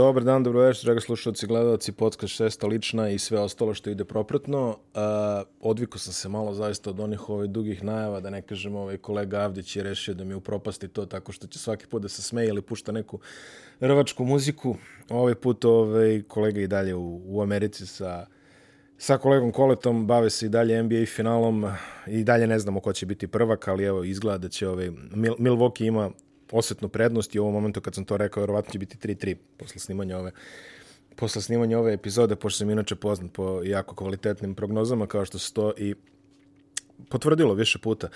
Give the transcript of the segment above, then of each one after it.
Dobar dan, dobro večer, draga slušalci, gledalci, podcast šesta lična i sve ostalo što ide propratno. Uh, odviko sam se malo zaista od onih ovaj, dugih najava, da ne kažem, ovaj kolega Avdić je rešio da mi upropasti to tako što će svaki put da se smeje ili pušta neku rvačku muziku. Ovaj put ovaj, kolega i dalje u, u Americi sa sa kolegom Koletom, bave se i dalje NBA finalom i dalje ne znamo ko će biti prvak, ali evo izgleda da će ovaj, Mil Milwaukee ima osetnu prednost i u ovom momentu kad sam to rekao, verovatno će biti 3-3 posle snimanja ove posle snimanja ove epizode, pošto sam inače poznat po jako kvalitetnim prognozama, kao što se to i potvrdilo više puta.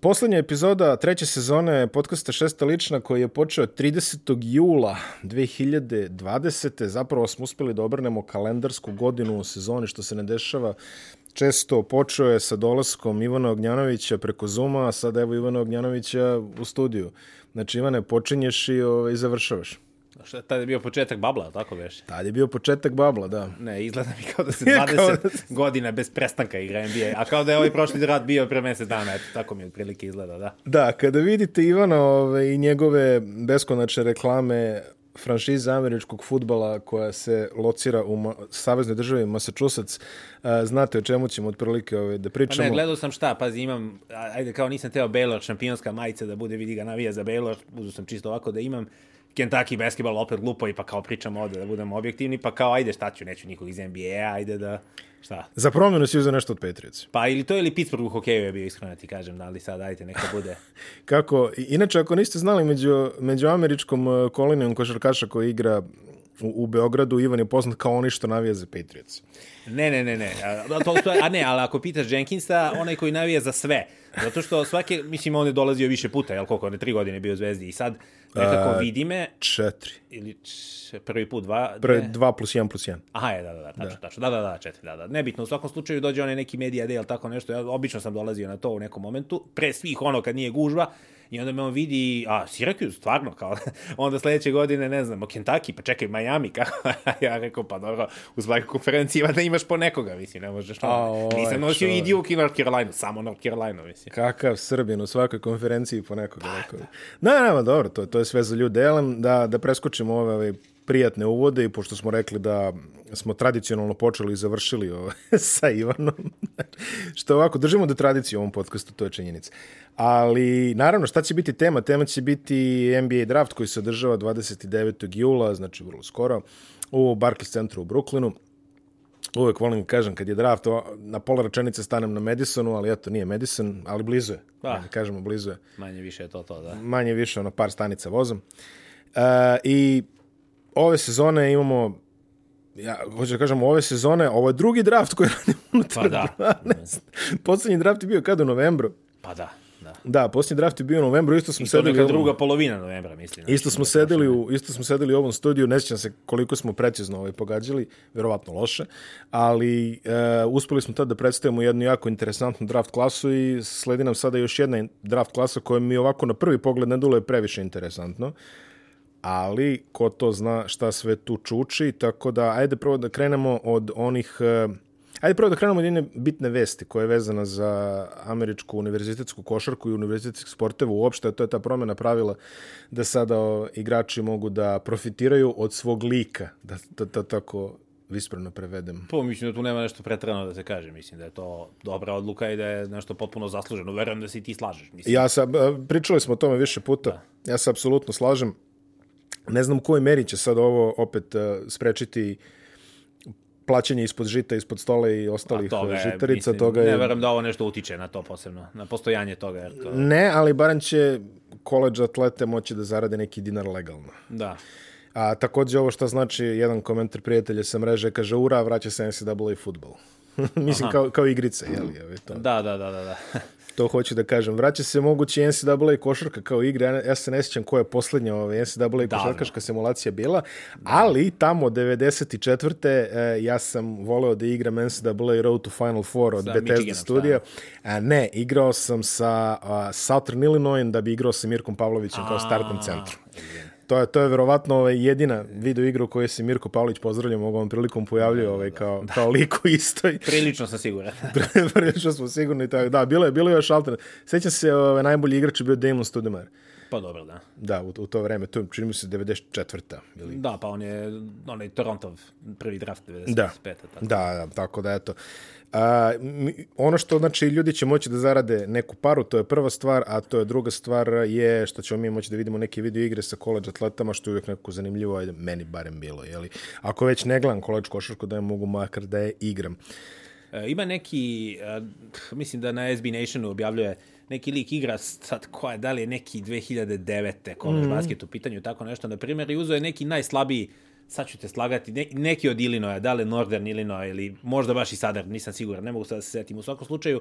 Poslednja epizoda treće sezone podcasta Šesta lična koji je počeo 30. jula 2020. Zapravo smo uspeli da obrnemo kalendarsku godinu u sezoni, što se ne dešava često počeo je sa dolaskom Ivana Ognjanovića preko Zuma, a sada evo Ivana Ognjanovića u studiju. Znači, Ivane, počinješ i ovaj, završavaš. Šta, tad je bio početak babla, tako veš? Tad je bio početak babla, da. Ne, izgleda mi kao da se 20 da... godina bez prestanka igra NBA, a kao da je ovaj prošli rad bio pre mesec dana, eto, tako mi otprilike izgleda, da. Da, kada vidite Ivana ove, i njegove beskonačne reklame franšiza američkog futbala koja se locira u Ma saveznoj državi Massachusetts. Znate o čemu ćemo otprilike ovaj, da pričamo? Pa ne, gledao sam šta, pazi, imam, ajde, kao nisam teo Baylor, šampionska majica da bude, vidi ga navija za Baylor, uzeo sam čisto ovako da imam, Kentucky basketball opet glupo i pa kao pričamo ovde da budemo objektivni, pa kao ajde šta ću, neću nikog iz NBA, ajde da šta. Za promjenu si uzeo nešto od Patriots. Pa ili to ili Pittsburgh u hokeju je bio iskreno ti kažem, da ali sad ajde neka bude. Kako, inače ako niste znali među, među američkom uh, kolonijom košarkaša koji igra u, u Beogradu, Ivan je poznat kao oni što navija za Patriots. Ne, ne, ne, ne. A, to, to, a ne, ali ako pitaš Jenkinsa, onaj koji navija za sve. Zato što svake, mislim, on je dolazio više puta, jel koliko, on je tri godine bio u Zvezdi i sad nekako vidi me... Četiri. Ili č, prvi put dva... Prvi, dva plus jedan plus jedan. Aha, je, da, da, da, tačno, da. tačno. Da, da, da, četiri, da, da. Nebitno, u svakom slučaju dođe onaj neki medija day ili tako nešto. Ja obično sam dolazio na to u nekom momentu, pre svih ono kad nije gužva, I onda me on vidi, a Syracuse, stvarno, kao, onda sledeće godine, ne znam, Kentucky, pa čekaj, Miami, kako, ja rekao, pa dobro, u svakoj konferenciji da imaš po nekoga, mislim, ne možeš to. Nisam nosio i Duke i North Carolina, samo North Carolina, mislim. Kakav Srbin u svakoj konferenciji po nekoga, pa, rekao. Da, ne, dobro, to, to je sve za ljude. Elem, da, da preskočimo ove, ove prijatne uvode i pošto smo rekli da smo tradicionalno počeli i završili ovo, sa Ivanom, što ovako, držimo da tradiciju u ovom podcastu, to je činjenica. Ali, naravno, šta će biti tema? Tema će biti NBA draft koji se održava 29. jula, znači vrlo skoro, u Barclays centru u Brooklynu. Uvek volim da kažem kad je draft, na pola rečenice stanem na Madisonu, ali eto, nije Madison, ali blizu je. Pa, da kažemo, blizu je. Manje više je to to, da. Manje više, ono, par stanica vozom. Uh, I ove sezone imamo ja hoću da kažem, ove sezone, ovo je drugi draft koji radimo unutar pa da. 12. Poslednji draft je bio kada u novembru. Pa da. Da, da posljednji draft je bio u novembru, isto smo I sedeli... I druga polovina novembra, mislim. Isto smo, sedeli u, isto smo sedeli u ovom studiju, ne sjećam se koliko smo precizno ovaj pogađali, verovatno loše, ali e, uspeli smo tad da predstavimo jednu jako interesantnu draft klasu i sledi nam sada još jedna draft klasa koja mi ovako na prvi pogled ne dole previše interesantno ali ko to zna šta sve tu čuči, tako da ajde prvo da krenemo od onih uh, Ajde prvo da krenemo od jedne bitne vesti koja je vezana za američku univerzitetsku košarku i univerzitetskih sporteva uopšte, a to je ta promjena pravila da sada igrači mogu da profitiraju od svog lika, da, da, da tako vispreno prevedem. Po, mislim da tu nema nešto pretrano da se kaže. Mislim da je to dobra odluka i da je nešto potpuno zasluženo. Verujem da se i ti slažeš. Mislim. Ja sam, pričali smo o tome više puta. Da. Ja se apsolutno slažem. Ne znam u kojoj meri će sad ovo opet uh, sprečiti plaćanje ispod žita, ispod stola i ostalih toga je, žitarica. Mislim, toga je... Ne verujem da ovo nešto utiče na to posebno, na postojanje toga. Jer to... Ne, ali barem će koleđ atlete moći da zarade neki dinar legalno. Da. A takođe ovo što znači, jedan komentar prijatelja sa mreže kaže, ura, vraća se NCAA futbol. Mislim, Aha. kao, kao igrice, jel? Je, to. Da, da, da, da. da. to hoću da kažem. Vraća se mogući NCAA košarka kao igra. Ja se ne sjećam koja je poslednja ove NCAA košarkaška simulacija bila, ali tamo 94. E, ja sam voleo da igram NCAA Road to Final Four od Bethesda studija. A, ne, igrao sam sa Southern Illinois da bi igrao sa Mirkom Pavlovićem kao startnom centru. To je, to je verovatno ovaj, jedina video igra u kojoj se Mirko Pavlić pozdravljamo ovom prilikom pojavljuje ovaj, kao, da. kao liku istoj. Prilično sam siguran. Prilično smo sigurni. Tako. Da, bilo je, bilo je još alternativ. Sećam se, ovaj, najbolji igrač je bio Damon Studemar. Pa dobro, da. Da, u, u to vreme, to čini mi se 94. Ili... Da, pa on je, onaj Torontov prvi draft 95. Da, Tako. da, da, tako da eto. A, ono što znači ljudi će moći da zarade neku paru, to je prva stvar, a to je druga stvar je što ćemo mi moći da vidimo neke video igre sa college atletama, što je uvijek neko zanimljivo, ajde, meni barem bilo, jeli. Ako već ne gledam college košarku, da je mogu makar da je igram. E, ima neki, e, mislim da na SB Nationu objavljuje neki lik igra sad koja je, da li je neki 2009. college mm. basket u pitanju, tako nešto, na primjer, i uzeo je neki najslabiji sad ću te slagati, ne, neki od Illinoisa, da li Northern Illinois ili možda baš i Southern, nisam siguran, ne mogu sad da se setim. U svakom slučaju,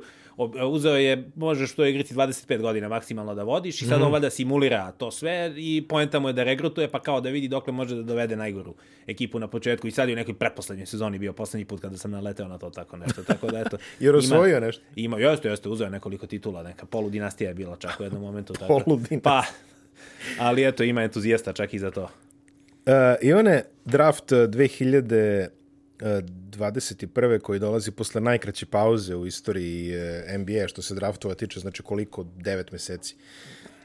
uzeo je, možeš to igrati 25 godina maksimalno da vodiš i sad mm. on valjda simulira to sve i poenta mu je da regrutuje, pa kao da vidi dokle može da dovede najgoru ekipu na početku i sad je u nekoj pretposlednjoj sezoni bio poslednji put kada sam naleteo na to tako nešto. Tako da eto. Jer osvojio nešto? Ima, jeste, jeste, uzeo nekoliko titula, neka poludinastija je bila čak u jednom momentu. Tako. poludinastija. Pa, ali eto, ima entuzijasta čak i za to. Uh, Ivane, draft 2021. koji dolazi posle najkraće pauze u istoriji uh, NBA što se draftova tiče, znači koliko? 9 meseci.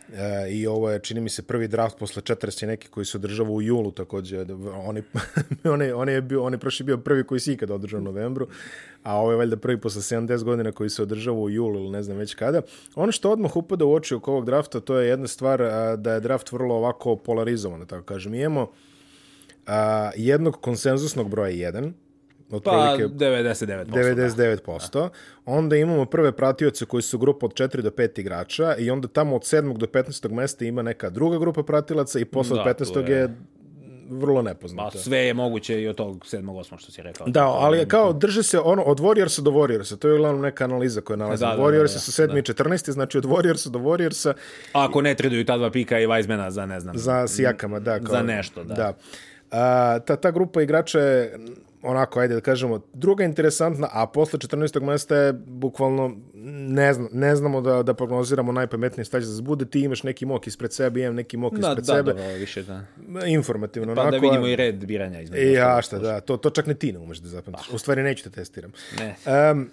Uh, I ovo je, čini mi se, prvi draft posle 40 neki koji se održava u julu takođe. Oni, on, je, on, je bio, on je prošli bio prvi koji se ikad održao u novembru, a ovo je valjda prvi posle 70 godina koji se održava u julu ili ne znam već kada. Ono što odmah upada u oči oko ovog drafta, to je jedna stvar a, da je draft vrlo ovako polarizovan, tako kažem. Mi imamo a, jednog konsenzusnog broja 1, otprilike pa 99%. 99%. Da. Onda imamo prve pratioce koji su grupa od 4 do 5 igrača i onda tamo od 7. do 15. mesta ima neka druga grupa pratilaca i posle da, od 15. je, je vrlo nepoznato. Pa sve je moguće i od tog 7. 8. što si rekao. Da, ali kao drže se ono od Warriorsa do Warriorsa, to je uglavnom neka analiza koja nalazi. Da, da, Warriorsa da, da, su 7. da. i 14. znači od Warriorsa do Warriorsa. Ako ne traduju ta dva pika i Weizmana za ne znam. Za Sijakama, da. Kao, za nešto, da. da. A, ta, ta grupa igrača je onako, ajde da kažemo, druga interesantna, a posle 14. mesta je bukvalno, ne, zna, ne znamo da, da prognoziramo najpametniji stać za zbude, ti imaš neki mok ispred sebe, imam neki mok da, ispred da, sebe. Da, više, da. Informativno. Pa onako, da vidimo i red biranja. Između ja, šta, da, to, to čak ne ti ne umeš da zapamtiš. Pa. U stvari neću te testiram. Ne. Um,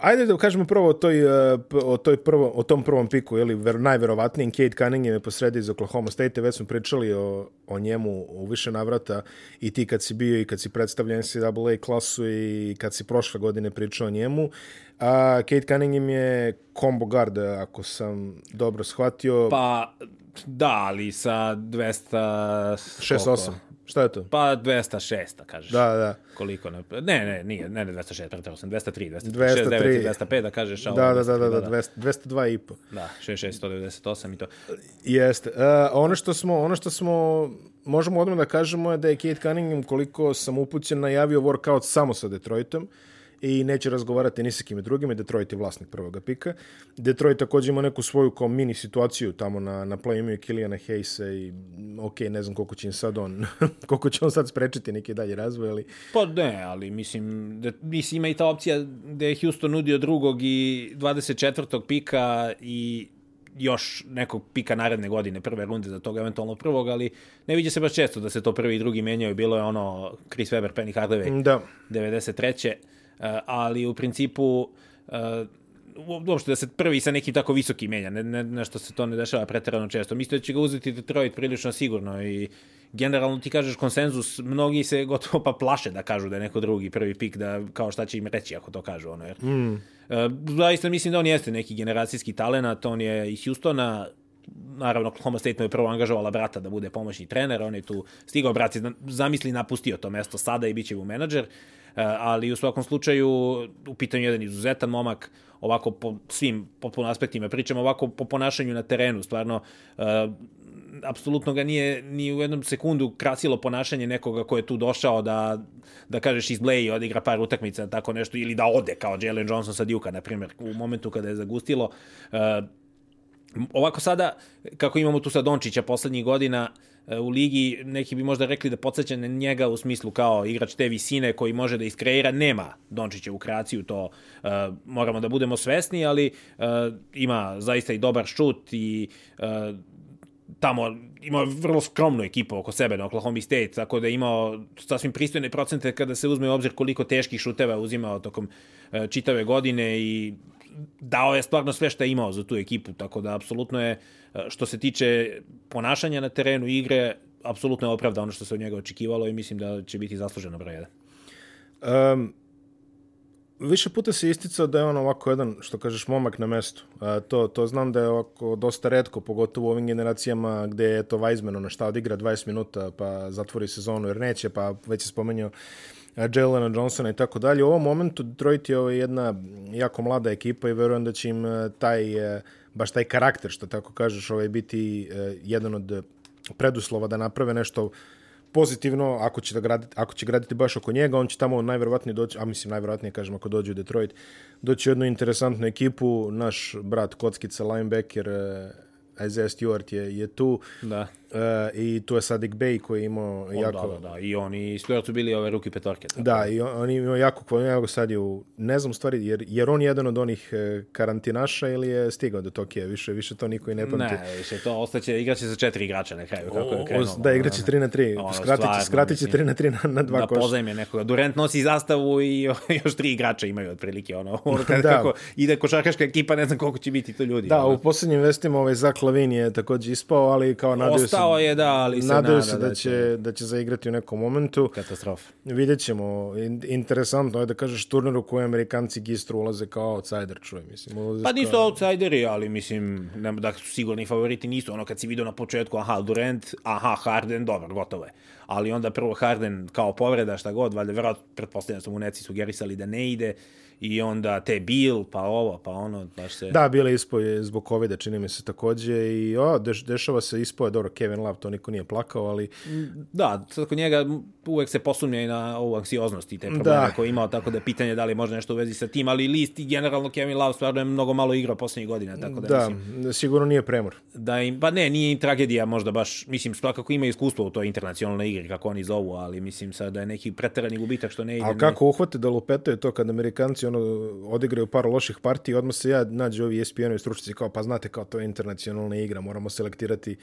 Ajde da kažemo prvo o, toj, e, o, toj prvo, o tom prvom piku, ili ver, najverovatnijim, Kate Cunningham je posredi iz Oklahoma State, već smo pričali o, o njemu u više navrata i ti kad si bio i kad si predstavljen NCAA klasu i kad si prošle godine pričao o njemu. A Kate Cunningham je combo guard, ako sam dobro shvatio. Pa, da, ali sa 200... 6-8. Šta je to? Pa 206, da kažeš. Da, da. Koliko? Ne, ne, ne nije, ne, ne 206, pretao sam, 203, 206, 203. 205, da kažeš. Da, da, da, da, da, da, 202 i po. Da, 66, 198 i to. Jeste. Uh, ono što smo, ono što smo, možemo odmah da kažemo je da je Kate Cunningham, koliko sam upućen, najavio workout samo sa Detroitom. Uh, i neće razgovarati ni sa kime drugim. Detroit je vlasnik prvoga pika. Detroit takođe ima neku svoju kao mini situaciju tamo na, na play imaju Kilijana Hayesa i ok, ne znam koliko će im sad on, koliko će on sad sprečiti neki dalje razvoj, ali... Pa ne, ali mislim, da, mislim ima i ta opcija da je Houston nudio drugog i 24. pika i još nekog pika naredne godine, prve runde za tog eventualno prvog, ali ne viđe se baš često da se to prvi i drugi menjaju. Bilo je ono Chris Webber, Penny Hardaway, da. 93. Eh, ali u principu eh, uopšte da se prvi sa nekim tako visoki menja, ne, ne, nešto se to ne dešava preterano često. Mislim da će ga uzeti Detroit prilično sigurno i generalno ti kažeš konsenzus, mnogi se gotovo pa plaše da kažu da je neko drugi prvi pik, da kao šta će im reći ako to kažu. Ono, jer, mm. E, zaista mislim da on jeste neki generacijski talenat, on je iz Houstona, naravno Oklahoma State mu je prvo angažovala brata da bude pomoćni trener, on je tu stigao, brat je zamisli napustio to mesto sada i bit će mu menadžer. E, ali u svakom slučaju u pitanju jedan izuzetan momak, ovako po svim potpuno aspektima, pričamo ovako po ponašanju na terenu, stvarno uh, apsolutno ga nije ni u jednom sekundu krasilo ponašanje nekoga ko je tu došao da, da kažeš izbleji, odigra par utakmica, tako nešto, ili da ode kao Jalen Johnson sa Duke, na primjer, u momentu kada je zagustilo. Uh, ovako sada, kako imamo tu sa Dončića poslednjih godina, E, u ligi, neki bi možda rekli da podsjeća na njega u smislu kao igrač te visine koji može da iskreira, nema Dončića u kreaciju, to uh, moramo da budemo svesni, ali uh, ima zaista i dobar šut i uh, tamo ima vrlo skromnu ekipu oko sebe na Oklahoma State, tako da je imao sasvim pristojne procente kada se uzme u obzir koliko teških šuteva uzimao tokom čitave godine i dao je stvarno sve što je imao za tu ekipu, tako da apsolutno je, e, što se tiče ponašanja na terenu igre, apsolutno je opravda ono što se od njega očekivalo i mislim da će biti zasluženo broj 1. Um, više puta se isticao da je on ovako jedan, što kažeš, momak na mestu. A, to, to znam da je ovako dosta redko, pogotovo u ovim generacijama gde je to Weizmann, ono šta odigra 20 minuta pa zatvori sezonu jer neće, pa već je spomenuo Jelena Johnsona i tako dalje. U ovom momentu Detroit je jedna jako mlada ekipa i verujem da će im taj, baš taj karakter, što tako kažeš, ovaj, biti jedan od preduslova da naprave nešto pozitivno, ako će, da graditi, ako će graditi baš oko njega, on će tamo najverovatnije doći, a mislim najverovatnije, kažem, ako dođe u Detroit, doći u jednu interesantnu ekipu, naš brat Kockica, linebacker, Isaiah Stewart je, je tu. Da. Uh, I tu je Sadik Bey koji je imao on, jako... Da, da, da. I oni Stewart su bili ove ruki petorke. Tako. Da, i on, on imao jako kvalitetno sad je u... Ne znam stvari, jer, jer on jedan od onih e, karantinaša ili je stigao do Tokija? Više, više to niko i ne pamti. Ne, više to ostaće, igraće za četiri igrača na kraju. Kako je krenulo. Da, igraće 3 na 3. Ono, skratit će, skratit će 3 na 3 na, na dva da koša. Da pozajme nekoga. Durant nosi zastavu i još tri igrača imaju otprilike. Ono, ono da. kako ide košarkaška ekipa, ne znam koliko će biti to ljudi. Da, ono. u poslednjim vestima ovaj Zak Lavin je takođe ispao, ali kao nadaju se... Ostao je, da, ali se nadaju se da, da će, da će zaigrati u nekom momentu. Katastrofa. Vidjet ćemo. Interesantno je da kažeš turneru koji Amerikanci gistru ulaze kao outsider, čuje, mislim. Pa nisu kao... outsideri, ali mislim, ne, da su sigurni favoriti nisu. Ono kad si vidio na početku, aha, Durant, aha, Harden, dobro, gotovo je. Ali onda prvo Harden kao povreda, šta god, valjda, verovatno, pretpostavljam da su mu neci sugerisali da ne ide i onda te bil, pa ovo, pa ono, baš se... Da, bile ispo je zbog covid čini mi se takođe i o, deš, dešava se ispo je, dobro, Kevin Love, to niko nije plakao, ali... Da, sad kod njega uvek se posumnja i na ovu anksioznost i te probleme da. koje je imao, tako da je pitanje da li može nešto u vezi sa tim, ali list i generalno Kevin Love stvarno je mnogo malo igrao poslednjih godina, tako da, da mislim... sigurno nije premor. Da im, pa ne, nije im tragedija možda baš, mislim, svakako ima iskustvo u toj internacionalnoj igri, kako oni zovu, ali mislim sad da je neki preterani gubitak što ne ide. A kako uhvate da lupetaju to kad Amerikanci ono odigraju par loših partija, odmah se ja nađe ovi ESPN-ovi stručnici kao, pa znate, kao to je internacionalna igra, moramo selektirati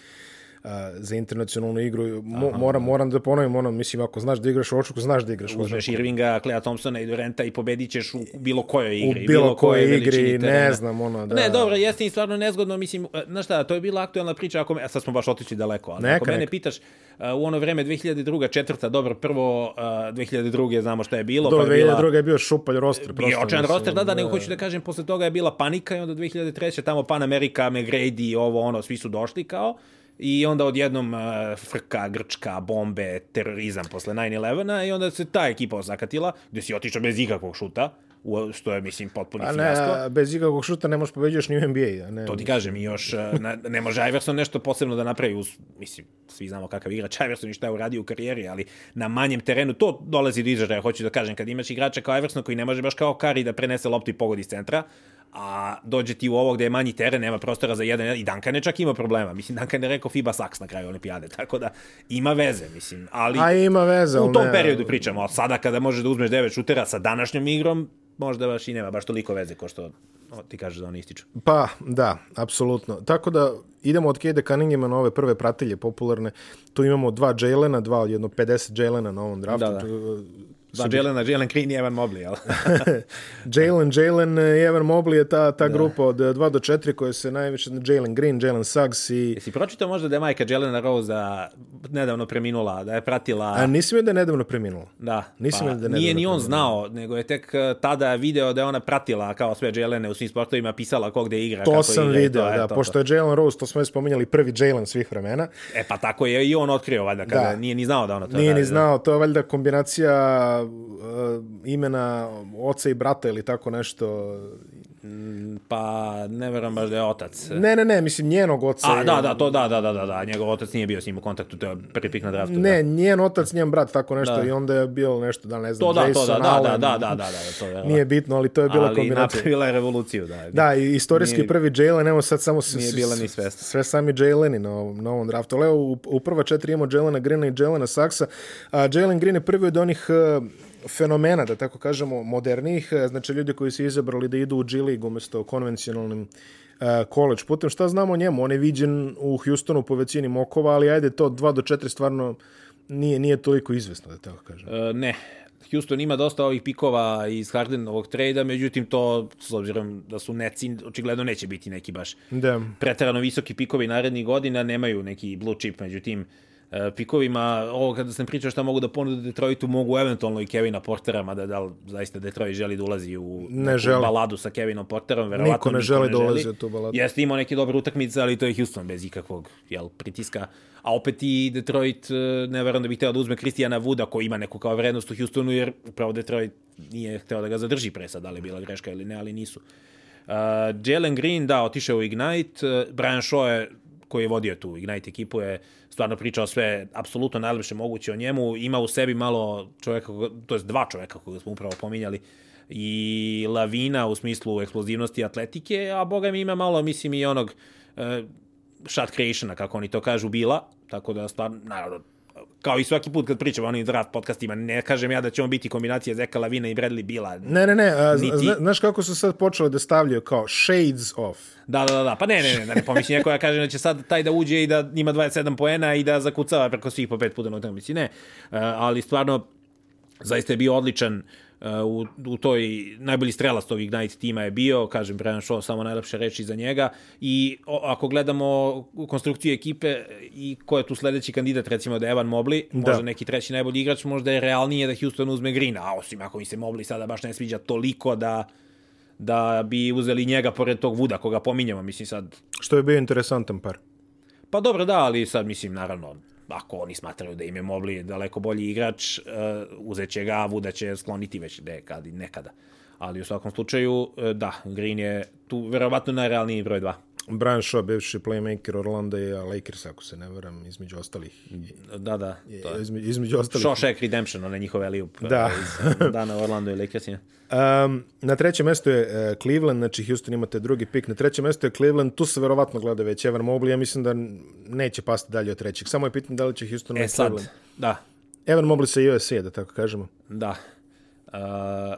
za internacionalnu igru. Mo, Aha, moram, moram da ponovim ono, mislim, ako znaš da igraš u očuku, znaš da igraš u Uzmeš Irvinga, Clea Thompsona i Durenta i pobedit ćeš u bilo kojoj igri. U bilo, bilo kojoj igri, ne znam, ono, da. Ne, dobro, jeste i stvarno nezgodno, mislim, znaš šta, to je bila aktualna priča, ako me, sad smo baš otišli daleko, ali neka, ako mene neka. pitaš, uh, u ono vreme 2002. četvrta, dobro, prvo uh, 2002. znamo šta je bilo. Do, pa je 2002. Bila, je bio šupalj roster. Bio očan roster, da, da, nego hoću da kažem, posle toga je bila panika i onda 2003. tamo Pan Amerika, McGrady, ovo, ono, svi su došli kao, i onda odjednom uh, frka, grčka, bombe, terorizam posle 9-11 i onda se ta ekipa osakatila, gde si otišao bez ikakvog šuta, u, što je, mislim, potpuni a fijasko. Ne, bez ikakvog šuta ne možeš pobeđuješ ni u NBA. A ne, to ti kažem, i još ne, ne može Iverson nešto posebno da napravi, uz, mislim, svi znamo kakav igrač Iverson i šta je uradio u karijeri, ali na manjem terenu to dolazi do izražaja, hoću da kažem, kad imaš igrača kao Iverson koji ne može baš kao Kari da prenese loptu i pogodi iz centra, a dođe ti u ovo gde je manji teren, nema prostora za jedan, i Duncan je čak ima problema. Mislim, Duncan je rekao FIBA saks na kraju olimpijade, tako da ima veze, mislim. Ali a ima veze. U tom ne... periodu pričamo, a sada kada možeš da uzmeš devet šutera sa današnjom igrom, možda baš i nema baš toliko veze ko što ti kažeš da oni ističu. Pa, da, apsolutno. Tako da idemo od Kede Cunninghama na ove prve pratelje popularne. Tu imamo dva Jalena, dva od jedno 50 Jalena na ovom draftu. Da, da. Dva Jalen, Jalen Green i Evan Mobley, jel? Jalen, Jalen i Evan Mobley je ta, ta da. grupa od 2 do 4 koje se najviše... Jalen Green, Jalen Suggs i... Jesi pročitao možda da je majka Jelena Rose nedavno preminula, da je pratila... A nisam je da je nedavno preminula. Da. Nisam pa, da je Nije ni on preminula. znao, nego je tek eh, tada video da je ona pratila kao sve Jelene u svim sportovima, pisala ko gde igra, to kako sam igra. video, to, da, to, pošto je Jalen Rose, to smo je spominjali, prvi Jalen svih vremena. E pa tako je i on otkrio, valjda, kada da. nije ni znao da ona to Nije radi, ni znao, to je valjda kombinacija imena oca i brata ili tako nešto. Pa ne verujem baš da je otac. Ne, ne, ne, mislim njenog oca. A, da, da, to da, da, da, da, da, njegov otac nije bio s njim u kontaktu, to je prvi pik na draftu. Ne, da. njen otac, njen brat, tako nešto da. i onda je bilo nešto, da ne znam, to da, Jason to da, da, Allen. da, da, da, da, da, to je. Nije bitno, ali to je bila ali kombinacija. Ali napravila je revoluciju, da. Da, i istorijski nije, prvi Jalen, evo sad samo nije bila ni svesta. sve sami Jaleni na ovom, na ovom draftu. Ali evo, u, u prva četiri imamo Jalena Greena i Jalena Saksa. A Jalen Green je prvi od onih uh, fenomena, da tako kažemo, modernih, znači ljudi koji su izabrali da idu u G League umesto konvencionalnim uh, college putem. Šta znamo o njemu? On je viđen u Houstonu po većini mokova, ali ajde to 2 do 4 stvarno nije, nije toliko izvesno, da tako kažem. E, ne, Houston ima dosta ovih pikova iz Hardenovog trejda, međutim to, s obzirom da su neci, očigledno neće biti neki baš Da. preterano visoki pikovi narednih godina, nemaju neki blue chip, međutim, e, pikovima, ovo kada sam pričao šta mogu da ponude Detroitu, mogu eventualno i Kevina Portera, mada da li zaista Detroit želi da ulazi u Ne želi. baladu sa Kevinom Porterom, verovatno Niko ne želi da ulazi u tu baladu. Jeste imao neke dobre utakmice, ali to je Houston bez ikakvog jel, pritiska. A opet i Detroit, e, ne verujem da bih hteo da uzme Kristijana Vuda, koji ima neku kao vrednost u Houstonu, jer upravo Detroit nije hteo da ga zadrži pre sad, da li je bila greška ili ne, ali nisu. Uh, Jalen Green, da, otišao u Ignite. Uh, Brian Shaw je, koji je vodio tu Ignite ekipu, je stvarno pričao sve apsolutno najlepše moguće o njemu. Ima u sebi malo čoveka, to je dva čoveka koga smo upravo pominjali, i lavina u smislu eksplozivnosti atletike, a boga mi ima malo, mislim, i onog uh, shot creationa, kako oni to kažu, bila, tako da stvarno, naravno, kao i svaki put kad pričamo o onim draft podcastima, ne kažem ja da će on biti kombinacija Zeka Lavina i Bradley Bila. Ne, ne, ne, a, Niti- zna- znaš kako su sad počeli da stavljaju kao shades off. Da, da, da, da, pa ne, ne, ne, da ne pomisli neko ja kažem da će sad taj da uđe i da ima 27 poena i da zakucava preko svih po pet puta na utakmici, ne. Uh, ali stvarno, zaista je bio odličan uh, u, u toj najbolji strelast ovih Ignite tima je bio, kažem Brian Shaw samo najlepše reči za njega i o, ako gledamo konstrukciju ekipe i ko je tu sledeći kandidat recimo da je Evan Mobley, Da. možda neki treći najbolji igrač, možda je realnije da Houston uzme Greena, a osim ako mi se Mobley sada baš ne sviđa toliko da da bi uzeli njega pored tog Vuda koga pominjamo, mislim sad Što je bio interesantan par. Pa dobro, da, ali sad mislim, naravno, ako oni smatraju da im je Mobley daleko bolji igrač, uh, uzet će ga, a Vuda će skloniti već nekad, nekada. Ali u svakom slučaju, uh, da, Green je tu verovatno najrealniji broj 2. Brian Shaw, bivši playmaker Orlando i Lakers, ako se ne varam, između ostalih. Da, da, to je. Između, između ostalih. Shawshank Redemption, one njihove Eliup Da. iz dana Orlando i Lakersima. Um, na trećem mestu je uh, Cleveland, znači Houston imate drugi pik. Na trećem mestu je Cleveland, tu se verovatno gleda već Evan Mobley, ja mislim da neće pasti dalje od trećeg. Samo je pitanje da li će Houston E na sad, Cleveland. da, Evan Mobley sa USA, da tako kažemo. da. Uh,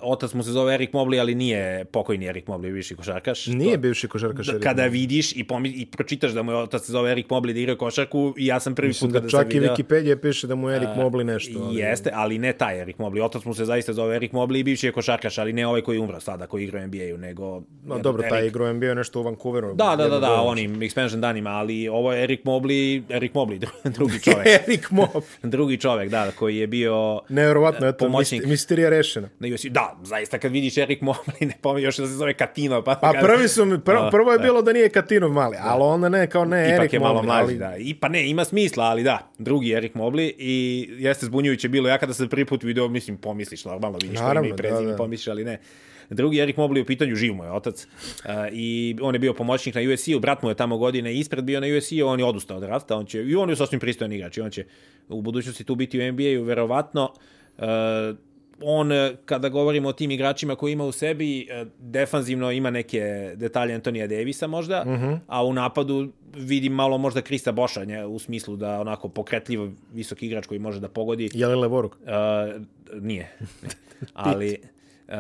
otac mu se zove Erik Mobley, ali nije pokojni Erik Mobley, viši košarkaš. Nije bivši košarkaš. da, kada Mobley. vidiš i, pomi, i pročitaš da mu je otac se zove Erik Mobley da igra košarku i ja sam prvi Mislim put da kada čak sam i video... Wikipedia piše da mu je Erik Mobley nešto. Ali... Jeste, ali ne taj Erik Mobley. Otac mu se zaista zove Erik Mobley i bivši je košarkaš, ali ne ovaj koji je umro sada, koji igra u NBA-u, nego... No, dobro, taj igrao je NBA nešto u Vancouveru. Da, da, da, da, onim expansion danima, ali ovo je Erik Mobley, Erik Mobley, dru- drugi čovek. Erik Mob. drugi čovek, da, koji je bio Nevjerovatno, eto, Pomoćnik. mist- misterija rešena. Na USC. Da, zaista kad vidiš Erik Mobley, ne pomeni još da se zove Katino. Pa, Pa prvi su mi, prvo, Da, prvo je bilo da nije Katinov mali, ali onda ne, kao ne, Ipak Erik je malo Mobley, mlađi, ali- da. I, pa ne, ima smisla, ali da, drugi Erik Mobley i jeste zbunjujuće bilo. Ja kada sam prvi put video, mislim, pomisliš, normalno, vidiš Naravno, ime i da, prezime, da. pomisliš, ali ne. Drugi Erik Mobley u pitanju, živ mu je otac. Uh, I on je bio pomoćnik na USC-u, brat mu je tamo godine ispred bio na USC-u, on je odustao od drafta, on će, i on je sasvim pristojan igrač, i on će u budućnosti tu biti u NBA-u, verovatno. Uh, on, eh, kada govorimo o tim igračima koji ima u sebi, eh, defanzivno ima neke detalje Antonija Davisa možda, a u napadu vidim malo možda Krista Boša, nje, u smislu da onako pokretljiv visoki igrač koji može da pogodi. Je li levoruk? Uh, nije. ali uh,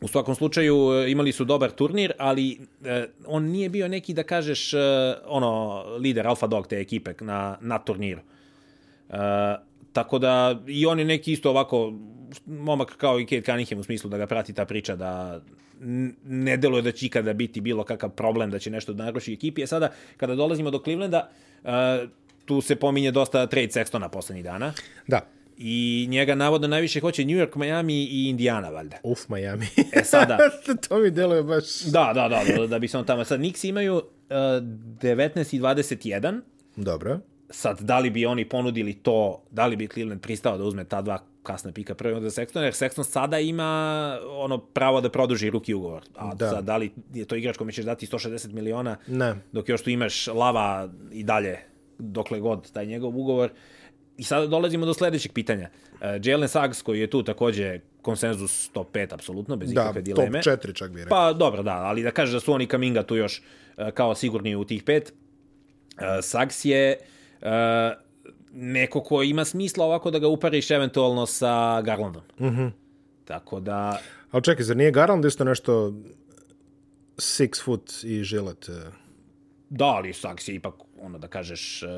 u svakom slučaju uh, imali su dobar turnir, ali uh, on nije bio neki da kažeš uh, ono lider alfa dog te ekipe na, na turniru. Uh, tako da i on je neki isto ovako momak kao i Kate Cunningham u smislu da ga prati ta priča da ne deluje da će ikada biti bilo kakav problem da će nešto da naruši ekipi. A sada, kada dolazimo do Clevelanda, uh, tu se pominje dosta trade Sextona poslednjih dana. Da. I njega navodno najviše hoće New York, Miami i Indiana, valjda. Uf, Miami. E sada, to mi deluje baš... da, da, da, da, da bi se on tamo... Sad, Knicks imaju uh, 19 i 21. Dobro. Sad, da li bi oni ponudili to, da li bi Cleveland pristao da uzme ta dva kasna pika prvi onda Sexton, jer Sexton sada ima ono pravo da produži ruki ugovor. A Da. da. sad, da li je to igrač kome ćeš dati 160 miliona, Ne. dok još tu imaš lava i dalje, dokle god taj njegov ugovor. I sada dolazimo do sledećeg pitanja. Uh, Jalen Suggs, koji je tu takođe konsenzus top 5, apsolutno, bez Da, ikakve top dileme. 4 čak bi rekao. Pa dobro, da, ali da kažeš da su oni Kaminga tu još uh, kao sigurni u tih pet. Uh, Suggs je uh, neko ko ima smisla ovako da ga upariš eventualno sa Garlandom. Mm. -hmm. Tako da, Ali čekaj, zar nije Garland isto nešto six foot i žilet? eh? da, ali Suggs je ipak, ono da kažeš, uh,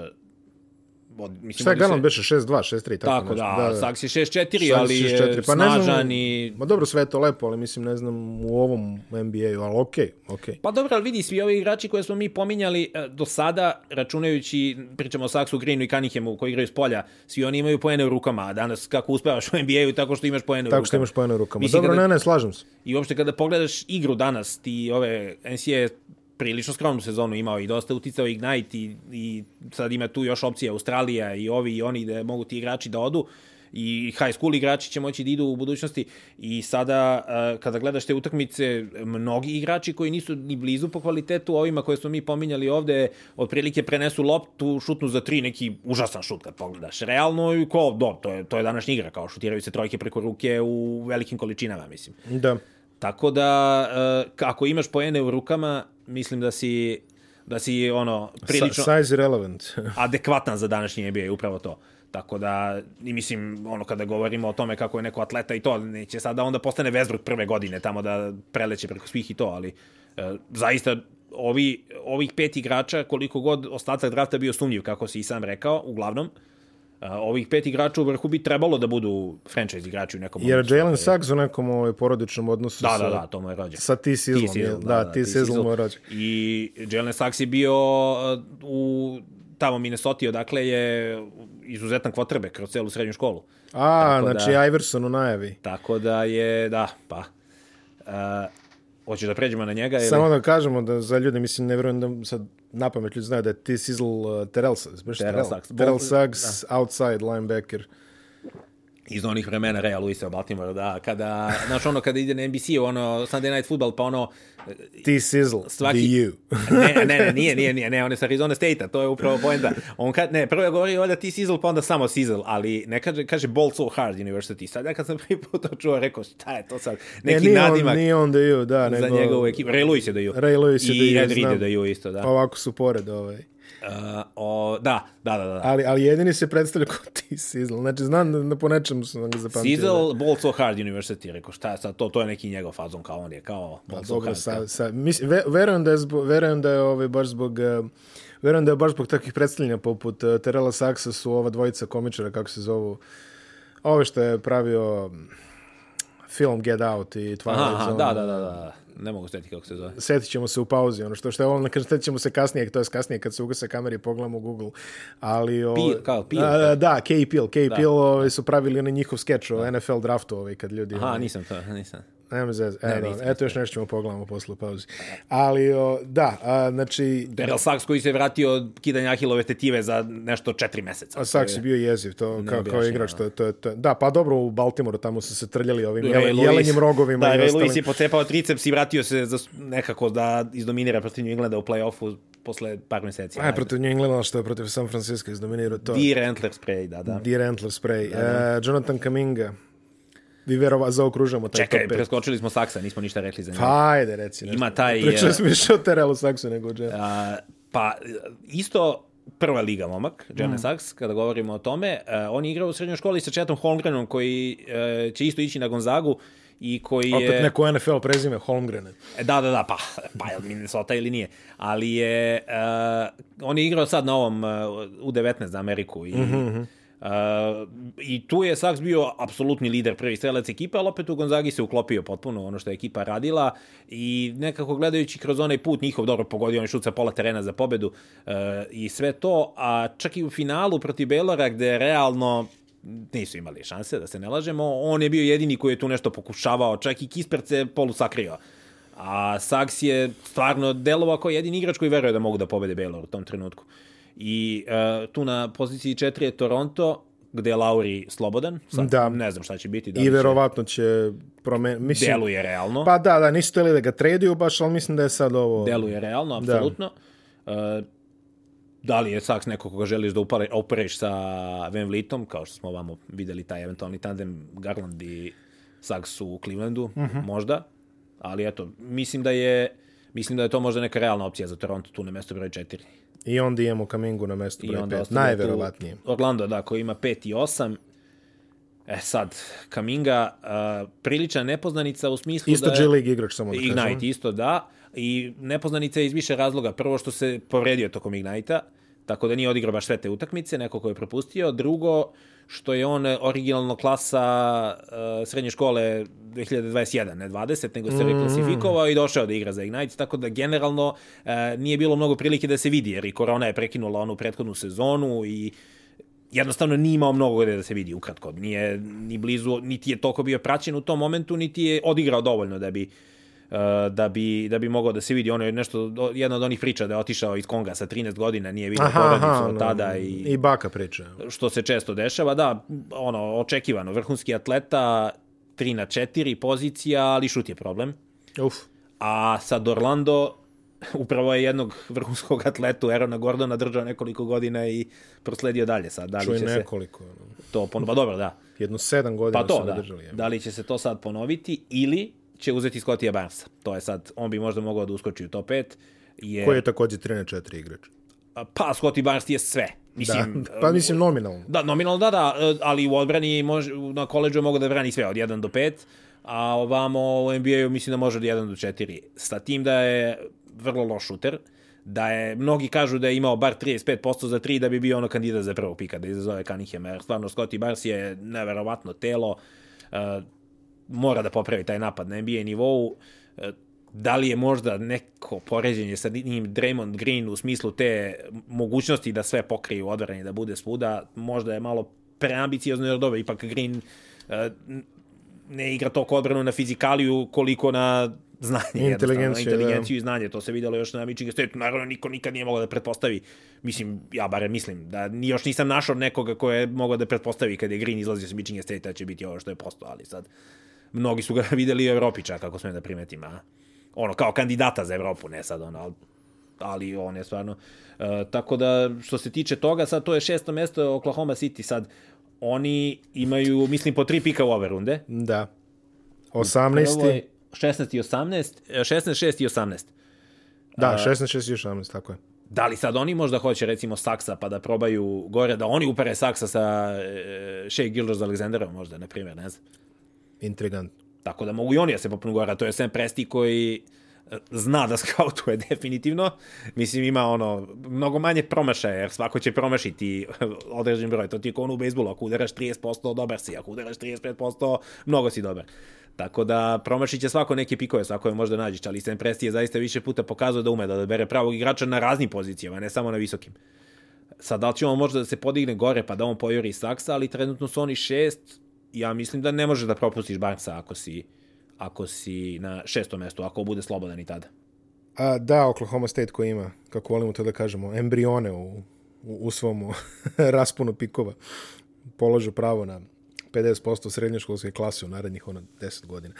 od, mislim, Šta je Garland se- beše 6-2, 6-3, tako, Tako, nešto. da, da, Saks je 6-4, Saks ali je 6-4, pa znam, snažan i... Ma dobro, sve je to lepo, ali mislim, ne znam, u ovom NBA-u, ali okej, okej. Pa dobro, ali vidi, svi ovi igrači koje smo mi pominjali e, do sada, računajući, pričamo o Saksu, Greenu i Cunninghamu koji igraju s polja, svi oni imaju poene u rukama, a danas kako uspevaš u NBA-u tako što imaš poene u Tako rukama. što imaš pojene u rukama. Mislim, Dobro, kada- ne, ne, slažem se. I uopšte kada pogledaš igru danas, ti ove NCAA prilično skromnu sezonu imao i dosta uticao Ignite i, i sad ima tu još opcija Australija i ovi i oni da mogu ti igrači da odu i high school igrači će moći da idu u budućnosti. I sada kada gledaš te utakmice mnogi igrači koji nisu ni blizu po kvalitetu ovima koje smo mi pominjali ovde otprilike prenesu loptu šutnu za tri neki užasan šut kad pogledaš. Realno i ko do to je to je današnja igra kao šutiraju se trojke preko ruke u velikim količinama mislim. Da. Tako da, uh, ako imaš poene u rukama, mislim da si, da si ono, prilično Sa, size irrelevant. adekvatan za današnji NBA, upravo to. Tako da, i mislim, ono, kada govorimo o tome kako je neko atleta i to, neće sada onda postane Westbrook prve godine tamo da preleće preko svih i to, ali e, zaista ovi, ovih pet igrača, koliko god ostatak drafta bio sumnjiv, kako si i sam rekao, uglavnom, ovih pet igrača u vrhu bi trebalo da budu franchise igrači u nekom Jer odnosu. Jalen Suggs u nekom ovaj, porodičnom odnosu Da, sa, da, da, to mu je rođen. sa T. Sizzlom. Je- Sizzle, Da, T. Sizzle mu je rođen. I Jalen Sachs je bio u tamo Minnesota, odakle je izuzetan kvotrbe kroz celu srednju školu. A, Tako znači da- Iverson u najavi. Tako da je, da, pa. Uh, hoćeš da pređemo na njega? Ili? Samo da kažemo da za ljude, mislim, ne vjerujem da sad na pamet ljudi znaju da je T. Sizzle uh, Terrell, Suggs, Terrell Suggs. Terrell Bol- Suggs, outside linebacker. Iz onih vremena Rea Luisa Baltimore, da, kada, znaš ono, kada ide na NBC, ono, Sunday Night Football, pa ono, T. Sizzle, Svaki- the U. ne, ne, ne, nije, nije, nije, ne, on je sa Arizona State-a, to je upravo poenta. On kad, ne, prvo je govorio valjda ti Sizzle, pa onda samo Sizzle, ali ne kaže, kaže Ball So Hard University. Sad ja kad sam prvi put to čuo, rekao, šta je to sad? Ne, Neki nije nadimak on, nije on the U, da, za nego... njegovu ekipu. Ray Lewis je da ju. Ray Lewis je I da ju, Ed Reed je da ju isto, da. Ovako su pored, ovaj. Uh, o, da, da, da, da. Ali, ali jedini se predstavlja kao T. Sizzle. Znači, znam da, da po nečemu sam ga zapamtio. Sizzle, Ball So Hard University, rekao, šta je sad to? To je neki njegov fazon, kao on je, kao Ball So Dobro, Hard. sa, sa, mislim, ve, verujem da je, zbog, verujem da je ovaj, baš zbog... Uh, verujem da je baš zbog takvih predstavljanja poput uh, Terela Saksa su ova dvojica komičara, kako se zovu, ove što je pravio mm, film Get Out i Twilight Aha, aha, Zone. da, da, da, da. Ne mogu sjetiti kako se zove. Setit ćemo se u pauzi, ono što, što je ovo, na setit ćemo se kasnije, to je kasnije kad se ugase kamere i pogledamo Google, ali... O, Peel, kao Peel, A, da, Kay Peel, Kay da. Peel ovaj, su pravili onaj njihov skeč o NFL draftu, ovaj, kad ljudi... Aha, ovaj, nisam to, nisam. Nema zez, e, nisam, ne, eto još nešto ćemo pogledamo posle u pauzi. Ali, o, da, a, znači, Daryl Sachs koji se vratio od kidanja Ahilove tetive za nešto četiri meseca. a Saks je bio jeziv, to kao, kao objašnjeno, igrač, to, to, to, da, pa dobro, u Baltimoru tamo su se trljali ovim Ray jele, jelenjim rogovima Da, i Ray. Lewis je pocepao triceps i vratio se za, nekako da izdominira protiv New Englanda u play-offu posle par meseci. Aj, protiv New Englanda, što je protiv San Francisco izdominirao to. Deer Antler spray, da, da. Deer Antler spray. E, Jonathan Kaminga. Vi verova zaokružamo taj Čekaj, top pet. preskočili smo Saksa, nismo ništa rekli za njega. Pa, ajde, reci nešto. Ima taj, Pričali e, smo više o Terelu Saksu nego o. A, pa, isto prva liga momak, Mm. Jalen Sachs, kada govorimo o tome, uh, on je igrao u srednjoj školi sa Chetom Holmgrenom, koji uh, će isto ići na Gonzagu i koji je... Opet neko NFL prezime, Holmgren. E, Da, da, da, pa, pa je Minnesota ili nije. Ali je, uh, on je igrao sad na ovom uh, U19 za Ameriku i, mm -hmm. Uh, I tu je Saks bio apsolutni lider, prvi strelac ekipe, ali opet u Gonzagi se uklopio potpuno ono što je ekipa radila i nekako gledajući kroz onaj put njihov dobro pogodio on šut sa pola terena za pobedu uh, i sve to, a čak i u finalu protiv Belora gde realno nisu imali šanse, da se ne lažemo, on je bio jedini koji je tu nešto pokušavao, čak i Kispert se polu sakrio. A Saks je stvarno delovao kao jedini igrač koji veruje da mogu da pobede Baylor u tom trenutku. I uh, tu na poziciji 4 je Toronto, gde je Lauri slobodan. Sad, Da. Ne znam šta će biti. Da I li će- verovatno će promeniti. Mislim, Deluje realno. Pa da, da, nisu htjeli da ga traduju baš, ali mislim da je sad ovo... Deluje realno, apsolutno. Da. Uh, da li je Saks neko koga želiš da upare, opereš sa Van Vlietom, kao što smo ovamo videli taj eventualni tandem Garland i Saks u Clevelandu, uh Mhm. -huh. možda. Ali eto, mislim da je mislim da je to možda neka realna opcija za Toronto tu na mesto broj 4. I onda imamo Kamingu na mestu broj onda 5. ostavlja Najverovatnije. Orlando, da, koji ima 5 i 8. E sad, Kaminga, uh, prilična nepoznanica u smislu Isto da... G League igrač, samo da kažem. Ignite isto, da. I nepoznanica je iz više razloga. Prvo što se povredio tokom Ignite-a, tako da nije odigrao baš sve te utakmice, neko ko je propustio. Drugo, što je on originalno klasa uh, srednje škole 2021, ne 20, nego se reklasifikovao i došao da igra za Ignite, tako da generalno uh, nije bilo mnogo prilike da se vidi, jer i korona je prekinula onu prethodnu sezonu i jednostavno nije imao mnogo gde da se vidi ukratko. Nije ni blizu, niti je toliko bio praćen u tom momentu, niti je odigrao dovoljno da bi uh, da bi, da bi mogao da se vidi. Ono je nešto, jedna od onih priča da je otišao iz Konga sa 13 godina, nije vidio aha, porodicu aha, od tada. I, I baka priča. Što se često dešava, da, ono, očekivano, vrhunski atleta, 3 na 4 pozicija, ali šut je problem. Uf. A sad Orlando, upravo je jednog vrhunskog atletu Erona Gordona držao nekoliko godina i prosledio dalje sad. Da li Čuj će nekoliko. Se to ponovo, pa dobro, da. Jedno sedam godina pa to, su da. držali. Da li će se to sad ponoviti ili će uzeti Scottija Barnesa. To je sad, on bi možda mogao da uskoči u top 5. Je... Koji je takođe 3 na 4 igrač. Pa, Scotty Barnes je sve. Mislim, da, pa mislim nominalno. Da, nominalno da, da, ali u odbrani može, na koleđu mogu da brani sve od 1 do 5, a ovamo u NBA-u mislim da može od 1 do 4. Sa tim da je vrlo loš šuter, da je, mnogi kažu da je imao bar 35% za 3 da bi bio ono kandidat za prvog pika, da izazove Cunningham, jer stvarno Scotty Barnes je neverovatno telo, mora da popravi taj napad na NBA nivou. E, da li je možda neko poređenje sa njim Draymond Green u smislu te mogućnosti da sve pokrije u odbrani, da bude svuda, možda je malo preambiciozno, jer dobro, ipak Green e, ne igra toliko odbranu na fizikaliju koliko na znanje, inteligenciju, inteligenciju da. i znanje. To se videlo još na Michigan State. Naravno, niko nikad nije mogao da pretpostavi, mislim, ja bare mislim, da još nisam našao nekoga ko je mogao da pretpostavi kad je Green izlazio sa Michigan State da će biti ovo što je postao, ali sad mnogi su ga videli u Evropi čak, ako smem da primetim, a? ono, kao kandidata za Evropu, ne sad, ono, ali, ali on je stvarno, uh, tako da, što se tiče toga, sad to je šesto mesto Oklahoma City, sad, oni imaju, mislim, po tri pika u ove runde. Da. 18. 16 i 18, 16, 6 i 18. Da, 16, 6 i 18, tako je. Da li sad oni možda hoće recimo Saksa pa da probaju gore, da oni upere Saksa sa e, Shea Gilders Alexanderom možda, na primjer, ne znam. Intrigant. Tako da mogu i oni da se popnu gore, to je Sam Presti koji e, zna da skautuje definitivno. Mislim, ima ono, mnogo manje promašaja, jer svako će promašiti određen broj. To ti je kao ono u bejsbolu, ako udaraš 30%, dobar si, ako udaraš 35%, mnogo si dobar. Tako da promašit će svako neke pikove, svako je možda nađeš, ali Sam Presti je zaista više puta pokazao da ume da odabere pravog igrača na raznim pozicijama, ne samo na visokim. Sad, da li će on možda da se podigne gore pa da on pojuri Saksa, ali trenutno su oni šest, ja mislim da ne može da propustiš Barnesa ako si, ako si na šestom mestu, ako bude slobodan i tada. A, da, Oklahoma State koji ima, kako volimo to da kažemo, embrione u, u, u svom raspunu pikova, položu pravo na 50% srednjoškolske klase u narednih ono 10 godina.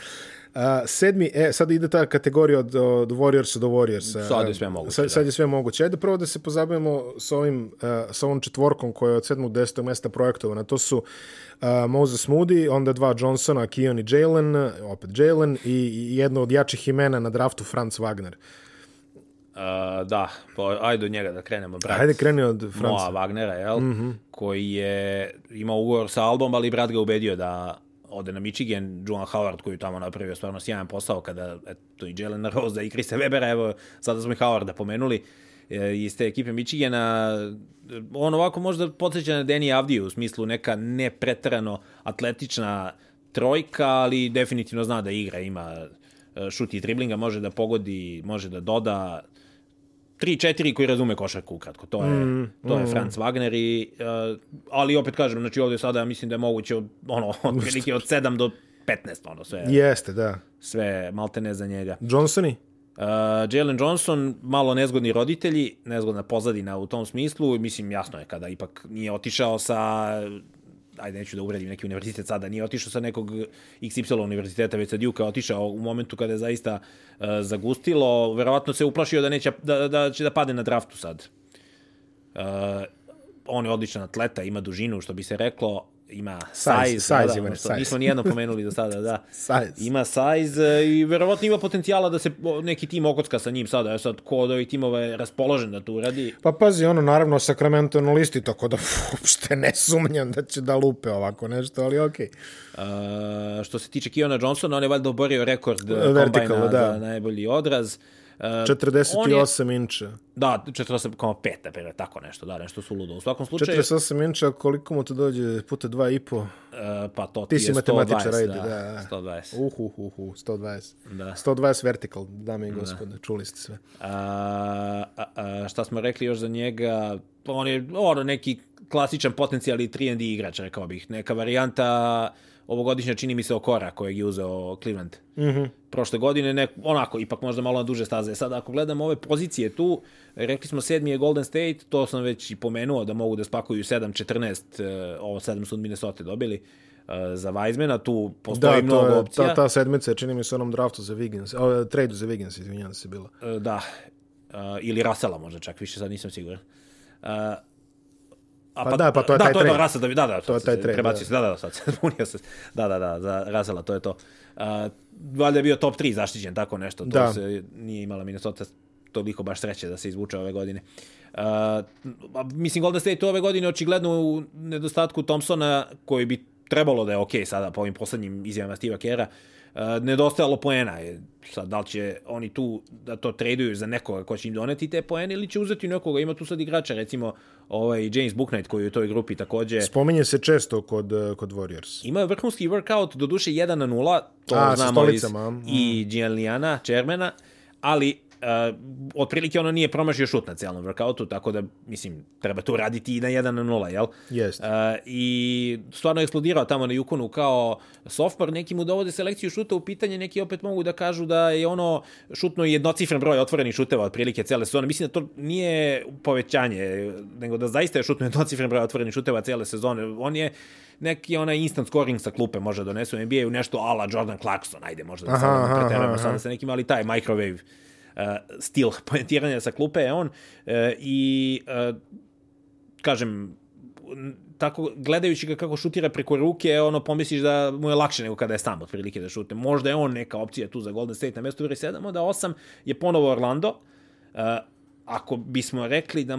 Uh, sedmi, e, sad ide ta kategorija od, od Warriorsa do Warriorsa. Sad je sve moguće. Sad, sad je sve moguće. Ajde prvo da se pozabavimo s ovim, uh, sa ovom četvorkom koja je od 7. do 10. mesta projektovana. To su uh, Moses Moody, onda dva Johnsona, Keon i Jalen, opet Jalen i jedno od jačih imena na draftu Franz Wagner. Uh, da, pa ajde od njega da krenemo. Brat ajde kreni od Franca. Moa Wagnera, jel? Mm -hmm. Koji je imao ugovor sa Albom, ali brat ga ubedio da ode na Michigan, Juan Howard koji tamo napravio stvarno sjajan posao kada eto, i Jalen Rose i Krista Webera, evo sada smo i Howarda pomenuli e, iz te ekipe Michigana on ovako možda podsjeća na Danny Avdiju u smislu neka nepretrano atletična trojka, ali definitivno zna da igra, ima e, šut i driblinga, može da pogodi, može da doda, 3-4 koji razume košarku ukratko. To je, mm, to je mm. Franz Wagner i, uh, ali opet kažem, znači ovdje sada ja mislim da je moguće od, ono, od prilike od 7 do 15, ono sve. Jeste, da. Sve maltene za njega. Johnsoni? Uh, Jalen Johnson, malo nezgodni roditelji, nezgodna pozadina u tom smislu, mislim jasno je kada ipak nije otišao sa ajde neću da uvredim neki univerzitet sada, nije otišao sa nekog XY univerziteta, već sa Duke otišao u momentu kada je zaista uh, zagustilo, verovatno se uplašio da, neće, da, da će da pade na draftu sad. Uh, on je odličan atleta, ima dužinu, što bi se reklo, ima size, size, size, da, da, size. nismo nijedno pomenuli do sada, da. size. Ima size i verovatno ima potencijala da se neki tim okocka sa njim sada, sad ko od ovih timova je raspoložen da to uradi. Pa pazi, ono, naravno, Sacramento na listi, tako da uopšte ne sumnjam da će da lupe ovako nešto, ali okej. Okay. Uh, što se tiče Kiona Johnsona, on je valjda oborio rekord kombajna da. za najbolji odraz. Uh, on je, 48 inča. da, 48,5, na primjer, tako nešto, da, nešto su ludo. U svakom slučaju, 48 inča, koliko mu to dođe puta 2,5? uh, pa to Ti ti si je 120, matematičar, ajde, da, da, da. 120. Uh, uh, uh, uh, 120. Da. 120 vertical, dame i gospode, čuli ste sve. A, a, a, šta smo rekli još za njega? On je ono, neki klasičan potencijalni 3D igrač, rekao bih. Neka varijanta ovogodišnja čini mi se Okora kojeg je uzeo Cleveland. Mm -hmm. Prošle godine, nek, onako, ipak možda malo na duže staze. Sad, ako gledamo ove pozicije tu, rekli smo sedmi je Golden State, to sam već i pomenuo da mogu da spakuju 7-14, ovo 7 su od Minnesota dobili e, za Weizmana, tu postoji Da, mnogo je, opcija. ta, ta sedmica je, čini mi se onom draftu za Wiggins, o, tradu za Wiggins, izvinjam se, bila. E, Da. Ili Rasela možda čak, više sad nisam siguran. A Pa da, pa to je da, taj to je Russell, da, da, da, To je taj trade, prebacio da. se, da, da, sad se zbunio se, da, da, da, za Rasela, to je to. Uh, valjda je bio top 3 zaštićen, tako nešto, to Da. se nije imala Minnesota toliko baš sreće da se izvuče ove godine. Uh, mislim, Golden State ove godine očigledno u nedostatku Thompsona, koji bi trebalo da je okej sada po ovim poslednjim izjavama Steve'a Kera, uh, nedostajalo poena. Je. Sad, da li će oni tu da to traduju za nekoga ko će im doneti te poene ili će uzeti nekoga. Ima tu sad igrača, recimo ovaj James Booknight koji je u toj grupi takođe. Spominje se često kod, eh, kod Warriors. Imao je vrhunski workout, do duše 1 na 0, to A, znamo iz, mm. i Gianlijana, Čermena, ali uh, otprilike ono nije promašio šut na cijelom workoutu, tako da, mislim, treba to raditi i na 1 na 0, jel? Jeste. Uh, I stvarno je eksplodirao tamo na Yukonu kao software, neki mu dovode selekciju šuta u pitanje, neki opet mogu da kažu da je ono šutno jednocifren broj otvorenih šuteva otprilike cele sezone. Mislim da to nije povećanje, nego da zaista je šutno jednocifren broj otvorenih šuteva cele sezone. On je neki onaj instant scoring sa klupe može da donese u NBA-u nešto ala Jordan Clarkson, ajde možda da Aha, sad aha, preterujemo aha. sada sa nekim, ali taj microwave stil poentiranja sa klupe je on uh, i uh, kažem tako gledajući ga kako šutira preko ruke, ono pomisliš da mu je lakše nego kada je sam otprilike da šute. Možda je on neka opcija tu za Golden State na mestu broj 7, onda 8 je ponovo Orlando. Uh, ako bismo rekli da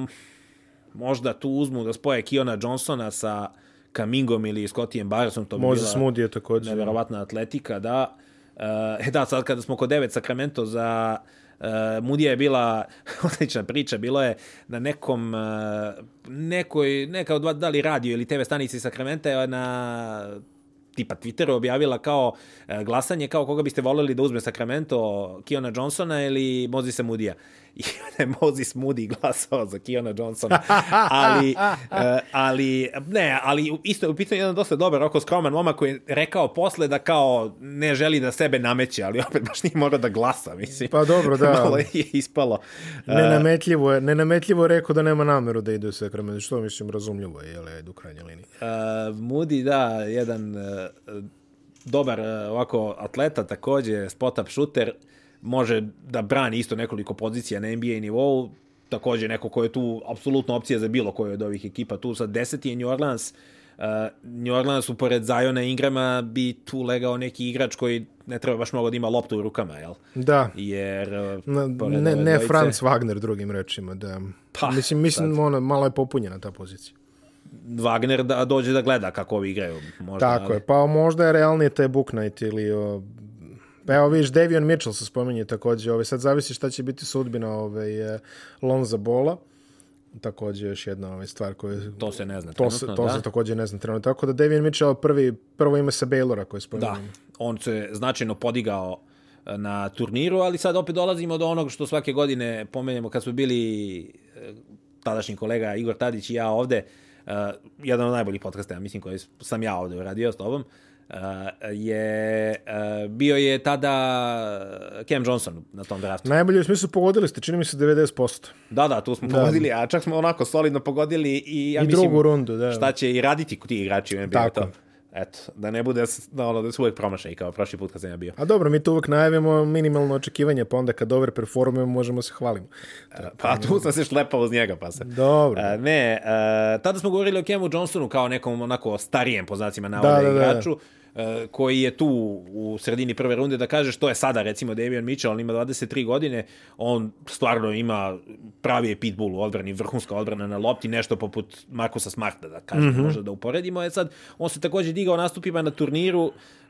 možda tu uzmu da spoje Kiona Johnsona sa Kamingom ili Scottijem Barresom, to bi bila Moody je također. neverovatna atletika, da. Uh, da, sad kada smo kod 9 Sacramento za uh, Mudija je bila odlična priča, bilo je na nekom uh, nekoj, neka od da li radio ili TV stanici Sacramento je na tipa Twitteru objavila kao uh, glasanje kao koga biste voleli da uzme Sacramento Kiona Johnsona ili Mozisa Mudija. I je Moses Moody glasao za Kiona Johnsona. ali, uh, ali, ne, ali isto je u pitanju jedan dosta dobar, oko skroman momak koji je rekao posle da kao ne želi da sebe nameće, ali opet baš nije morao da glasa, mislim. Pa dobro, da. Malo je ispalo. Uh, Nenametljivo je, nenametljivo je rekao da nema nameru da ide u Sacramento, što mislim razumljivo je, jel, ajde u krajnjoj liniji. Uh, Moody, da, jedan uh, dobar uh, ovako atleta, takođe spot-up shooter, može da brani isto nekoliko pozicija na NBA nivou, takođe neko ko je tu apsolutno opcija za bilo koju od ovih ekipa. Tu sad deseti je New Orleans, uh, New Orleans upored Zajona Ingrama bi tu legao neki igrač koji ne treba baš mnogo da ima loptu u rukama, jel? Da, Jer uh, Na, ne, ne dvojice- Franz Wagner drugim rečima, da. Pa, mislim, mislim ono, malo je popunjena ta pozicija. Wagner da dođe da gleda kako ovi igraju. Možda, Tako je, pa možda je realnije taj Book Knight ili... O, pa evo vidiš, Davion Mitchell se spominje takođe, ovaj, sad zavisi šta će biti sudbina ovaj, eh, Lonza Bola, takođe još jedna ovaj, stvar koja... To se ne zna To, se, trenutno, to da. se takođe ne znam trenutno. Tako da Davion Mitchell prvi, prvo ime sa Baylora koje Da, spominjemo. on se značajno podigao e, na turniru, ali sad opet dolazimo do onog što svake godine pomenjamo kad smo bili e, tadašnji kolega Igor Tadić i ja ovde, uh, jedan od najboljih podcasta, ja mislim, koji sam ja ovde uradio s tobom, uh, je, uh, bio je tada Cam Johnson na tom draftu. Najbolje u smislu pogodili ste, čini mi se 90%. Da, da, tu smo pogodili, a čak smo onako solidno pogodili i ja I mislim drugu rundu, da. šta će i raditi ti igrači u NBA. Tako. To. Eto, da ne bude da, ono, da su uvek promašaj kao prošli put kad sam ja bio. A dobro, mi tu uvek najavimo minimalno očekivanje, pa onda kad over performujemo možemo se hvalimo. Pa tu sam se šlepao uz njega, pa se. Dobro. A, ne, a, tada smo govorili o Kemu Johnsonu kao nekom onako starijem po znacima navoda Da, da, da. igraču. E, koji je tu u sredini prve runde da kaže što je sada recimo Davion Mitchell, on ima 23 godine, on stvarno ima pravi je pitbull u odbrani, vrhunska odbrana na lopti, nešto poput Markusa Smarta, da kažem, mm -hmm. možda da uporedimo. Je sad, on se takođe digao nastupima na turniru, Uh,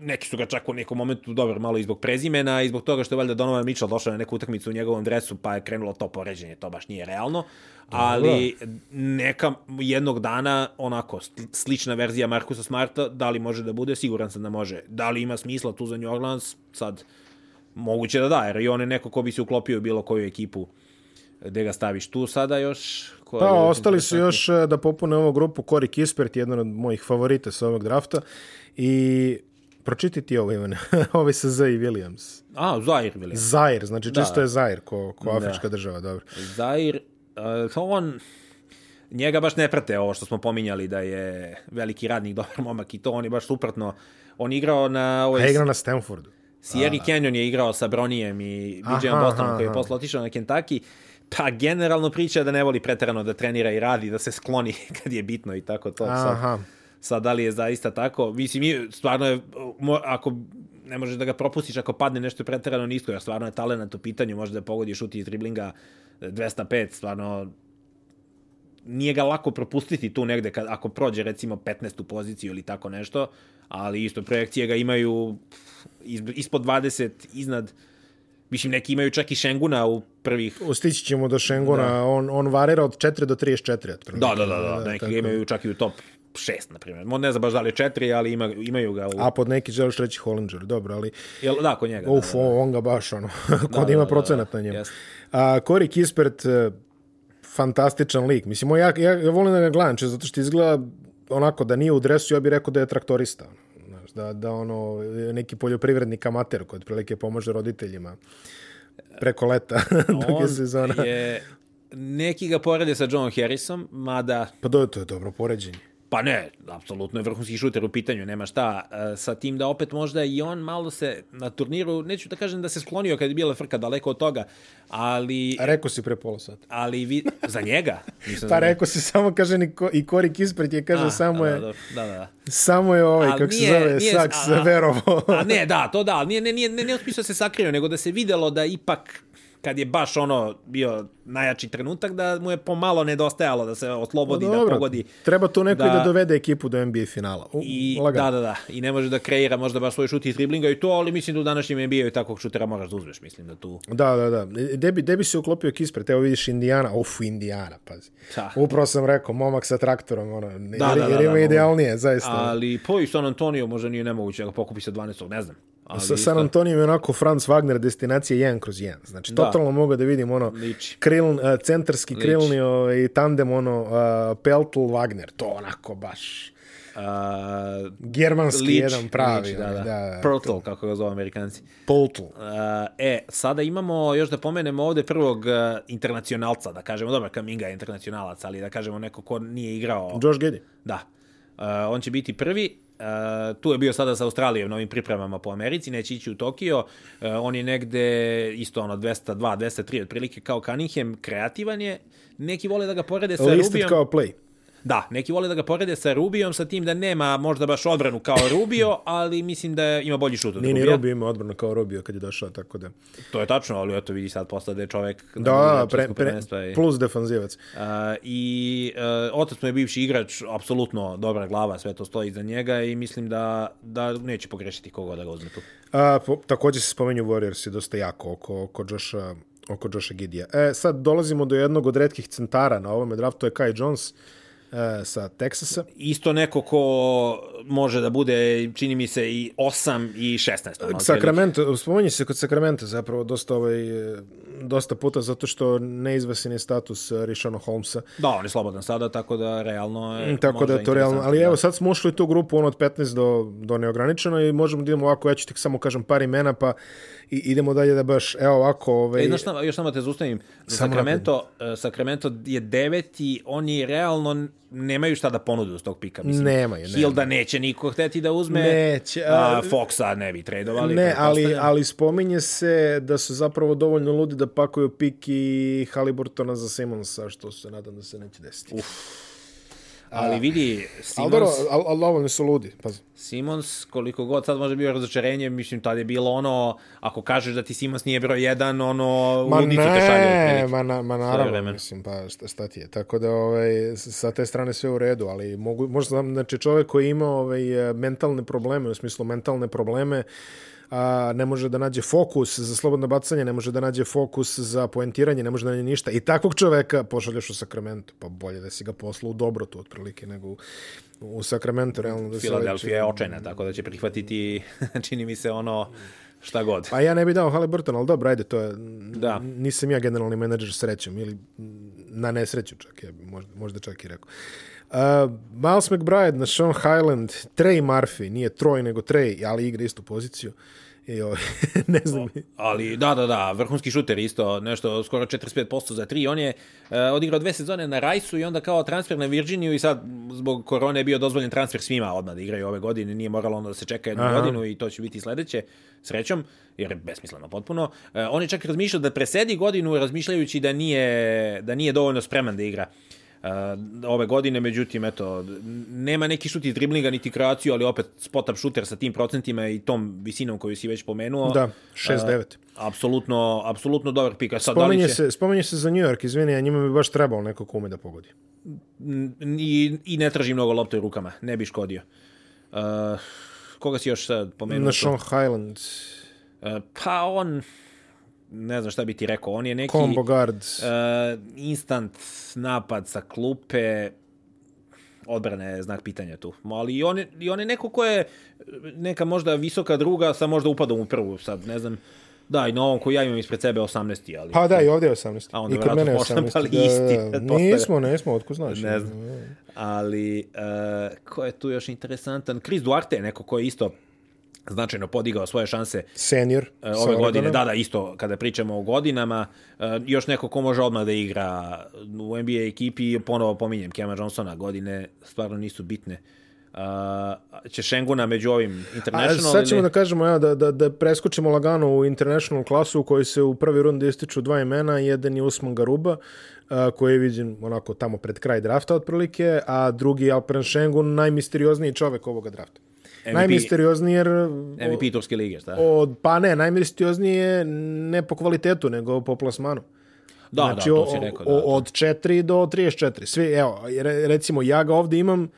neki su ga čak u nekom momentu dobro malo i zbog prezimena i zbog toga što je valjda Donovan Mitchell došao na neku utakmicu u njegovom dresu pa je krenulo to poređenje, to baš nije realno ali neka jednog dana onako slična verzija Markusa Smarta, da li može da bude, siguran sam da može. Da li ima smisla tu za New Orleans, sad moguće da da, jer i on je neko ko bi se uklopio bilo koju ekipu gde ga staviš tu sada još. Koja pa, ostali su još e, da popune ovu grupu Cory Kispert, jedan od mojih favorita sa ovog drafta i pročiti ti ovo Ivane, ovaj sa Z i Williams. A, Zair Williams. Zair, znači da. čisto je Zair ko, ko da. afrička da. država, dobro. Zair, uh, on njega baš ne prate ovo što smo pominjali da je veliki radnik, dobar momak i to, on je baš suprotno. On igrao na... Ovaj, A igrao na Stanfordu. Sierra Canyon je igrao sa Bronijem i BJ Bostonom koji je posle otišao na Kentucky. Pa generalno priča da ne voli preterano da trenira i radi, da se skloni kad je bitno i tako to. Aha. Sad, sad da li je zaista tako? Mislim, stvarno je, ako ne možeš da ga propustiš ako padne nešto preterano nisko, jer stvarno je talent u pitanju, može da pogodi šut iz driblinga 205, stvarno nije ga lako propustiti tu negde kad, ako prođe recimo 15. poziciju ili tako nešto, ali isto projekcije ga imaju ispod 20, iznad Mislim, neki imaju čak i Šenguna u prvih... Stići ćemo do Šenguna, da. on, on varira od 4 do 34. Da, da, da, da, da neki tako... imaju čak i u top 6, na primjer. Ne znam baš da li je 4, ali ima, imaju ga u... A pod neki želiš reći Hollinger, dobro, ali... Jel, da, kod njega. Uf, da, da, da. on ga baš, ono, kod da, ima da, procenat da, da, na njemu. Yes. A, Corey Kispert, e, fantastičan lik. Mislim, ja, ja, ja volim da ga gledam, zato što izgleda onako da nije u dresu, ja bih rekao da je traktorista. Znaš, da, da ono, neki poljoprivrednik amater koji otprilike pomaže roditeljima preko leta duge sezona. Je, neki ga porede sa John Harrisom, mada... Pa do, to je dobro poređenje. Pa ne, apsolutno je vrhunski šuter u pitanju, nema šta. E, sa tim da opet možda i on malo se na turniru, neću da kažem da se sklonio kad je bila frka daleko od toga, ali... A rekao si pre pola sata. Ali vi... Za njega? Nisam pa rekao si samo, kaže, i, ko, i Korik ispred je, kaže, A, samo je... Da, da, da. Samo je ovaj, kako se zove, nije, Saks verovo. a ne, da, to da, nije, nije, nije, nije, nije da se sakrio, nego da se videlo da ipak kad je baš ono bio najjači trenutak da mu je pomalo nedostajalo da se oslobodi, no, da pogodi. Treba tu neko da, da dovede ekipu do NBA finala. U, I, da, da, da. I ne može da kreira možda baš svoj šut iz driblinga i to, ali mislim da u današnjem NBA-u takvog šutera moraš da uzmeš, mislim da tu... Da, da, da. Gde bi, gde bi se uklopio Kispret? Evo vidiš Indijana. Uf, Indijana, pazi. Da. Upravo sam rekao, momak sa traktorom, ono, da, da, da, jer ima da, idealnije, zaista. Ali po i San Antonio možda nije nemoguće da ga pokupi sa 12. ne znam. Ali sa San Antonijom je onako Franz Wagner destinacija 1 kroz 1. Znači, da. totalno mogu da vidim ono, kriln, uh, centarski krilni ovaj, tandem, ono, uh, Peltl Wagner. To onako baš... Uh, Germanski Lič, jedan pravi. Lič, da, da. da Pertl, kako ga zove amerikanci. Peltl. Uh, e, sada imamo, još da pomenemo ovde prvog uh, internacionalca, da kažemo, dobro, Kaminga je internacionalac, ali da kažemo neko ko nije igrao... Josh Gedi. Da. Uh, on će biti prvi, Uh, tu je bio sada sa Australijom na ovim pripremama po Americi, neće ići u Tokio. Uh, on je negde isto ono 202, 203 otprilike kao Cunningham, kreativan je. Neki vole da ga porede sa Listed Rubijom. kao play. Da, neki vole da ga porede sa Rubijom, sa tim da nema možda baš odbranu kao Rubio, ali mislim da ima bolji šut od Nije Rubija. ni Rubio ima odbranu kao Rubio kad je došao, tako da... To je tačno, ali eto vidi sad posle da je čovek... Da, pre, pre, plus defanzivac. Uh, I uh, otac mu je bivši igrač, apsolutno dobra glava, sve to stoji iza njega i mislim da, da neće pogrešiti koga da ga uzme tu. A, po, takođe se spomenju Warriors je dosta jako oko, oko Josha oko Josha Gidija. E, sad dolazimo do jednog od redkih centara na ovome draftu, to je Kai Jones. Uh, sa Teksasa. Isto neko ko može da bude, čini mi se, i 8 i 16. Sacramento, spomenji se kod Sacramento zapravo dosta, ovaj, dosta puta zato što neizvesan je status Rishona Holmesa. Da, on je slobodan sada, tako da realno je... Mm, tako da je to realno, ali da. evo sad smo ušli u tu grupu on od 15 do, do neograničeno i možemo da idemo ovako, ja ću ti samo kažem par imena, pa i idemo dalje da baš, evo ovako... Ovaj... E, znaš, još samo te zaustavim. Sacramento, uh, Sacramento je deveti, oni realno nemaju šta da ponude uz tog pika. Mislim, nemaju, nemaju. da neće niko hteti da uzme. Neće. A, Foxa ne bi tradovali. Ne, ali, ali spominje se da su zapravo dovoljno ludi da pakuju pik i Haliburtona za Simonsa, što se nadam da se neće desiti. Uf. Ali vidi, Ali dobro, Simons, ali, ali dovoljno su ludi. Pazi. Simons, koliko god sad može bio razočarenje, mislim, tad je bilo ono, ako kažeš da ti Simons nije broj jedan, ono, Ma ludicu te šalje. ne, ma, na, ma naravno, mislim, pa šta, šta ti je. Tako da, ovaj, sa te strane sve u redu, ali mogu, možda znači čovjek koji ima ovaj, mentalne probleme, u smislu mentalne probleme, a, ne može da nađe fokus za slobodno bacanje, ne može da nađe fokus za poentiranje, ne može da nađe ništa. I takvog čoveka pošalješ u Sacramento. Pa bolje da si ga poslao u Dobrotu, otprilike, nego u, u Sacramento, realno da Filadelfija je očajna, tako da će prihvatiti, čini mi se, ono, šta god. Pa ja ne bih dao Halliburton, ali dobro, ajde, to je... Da. Nisam ja generalni menadžer srećom, ili na nesreću čak, ja bi možda, možda čak i rekao. Uh, Miles McBride na Sean Highland, Trey Murphy, nije Troy nego Trey, ali igra istu poziciju. I, ovaj, ne znam, Ali da, da, da, vrhunski šuter isto, nešto skoro 45% za tri. On je uh, odigrao dve sezone na Rajsu i onda kao transfer na Virginiju i sad zbog korone je bio dozvoljen transfer svima odmah da igraju ove godine. Nije moralo onda da se čeka jednu Aha. godinu i to će biti sledeće, srećom, jer je besmisleno potpuno. Uh, on je čak razmišljao da presedi godinu razmišljajući da nije, da nije dovoljno spreman da igra uh, ove godine, međutim, eto, nema neki šut iz driblinga, niti kreaciju, ali opet spot-up šuter sa tim procentima i tom visinom koju si već pomenuo. Da, 6-9. Uh, apsolutno, apsolutno dobar pik. Sad, da spominje će, se, spominje se za New York, izvini, a njima bi baš trebalo neko ko ume da pogodi. i, I ne traži mnogo lopte u rukama, ne bi škodio. Uh, koga si još sad pomenuo? Na? Sean Highland, Uh, pa on, ne znam šta bi ti rekao, on je neki... combo guard, Uh, instant napad sa klupe, odbrana je znak pitanja tu. Ali i on, je, i on je neko ko je neka možda visoka druga sa možda upadom u prvu, sad ne znam. Da, i na ovom koji ja imam ispred sebe 18. Ali, Pa da, i ovdje je 18. A onda I kod mene je smo 18. štampali Da, isti, da, da. Nismo, nismo, otko znaš. Ne znam. Ali, uh, ko je tu još interesantan? Chris Duarte je neko ko je isto značajno podigao svoje šanse Senior. e, ove godine. Oregonom. Da, da, isto kada pričamo o godinama. E, još neko ko može odmah da igra u NBA ekipi, ponovo pominjem Kema Johnsona, godine stvarno nisu bitne. Uh, će Šenguna među ovim A international sad ćemo ili... da kažemo ja, da, da, da preskočimo lagano u international klasu u kojoj se u prvi rundi ističu dva imena. Jedan je Usman Garuba, a, koji je viđen onako tamo pred kraj drafta otprilike, a drugi je Alperen Šengun, najmisteriozniji čovek ovoga drafta. Najmisteriozniji jer... MVP Turske lige, šta? Od, pa ne, najmisteriozniji je ne po kvalitetu, nego po plasmanu. da, znači, da, to si rekao. Da, o- od 4 do 34. Svi, evo, re- recimo, ja ga ovde imam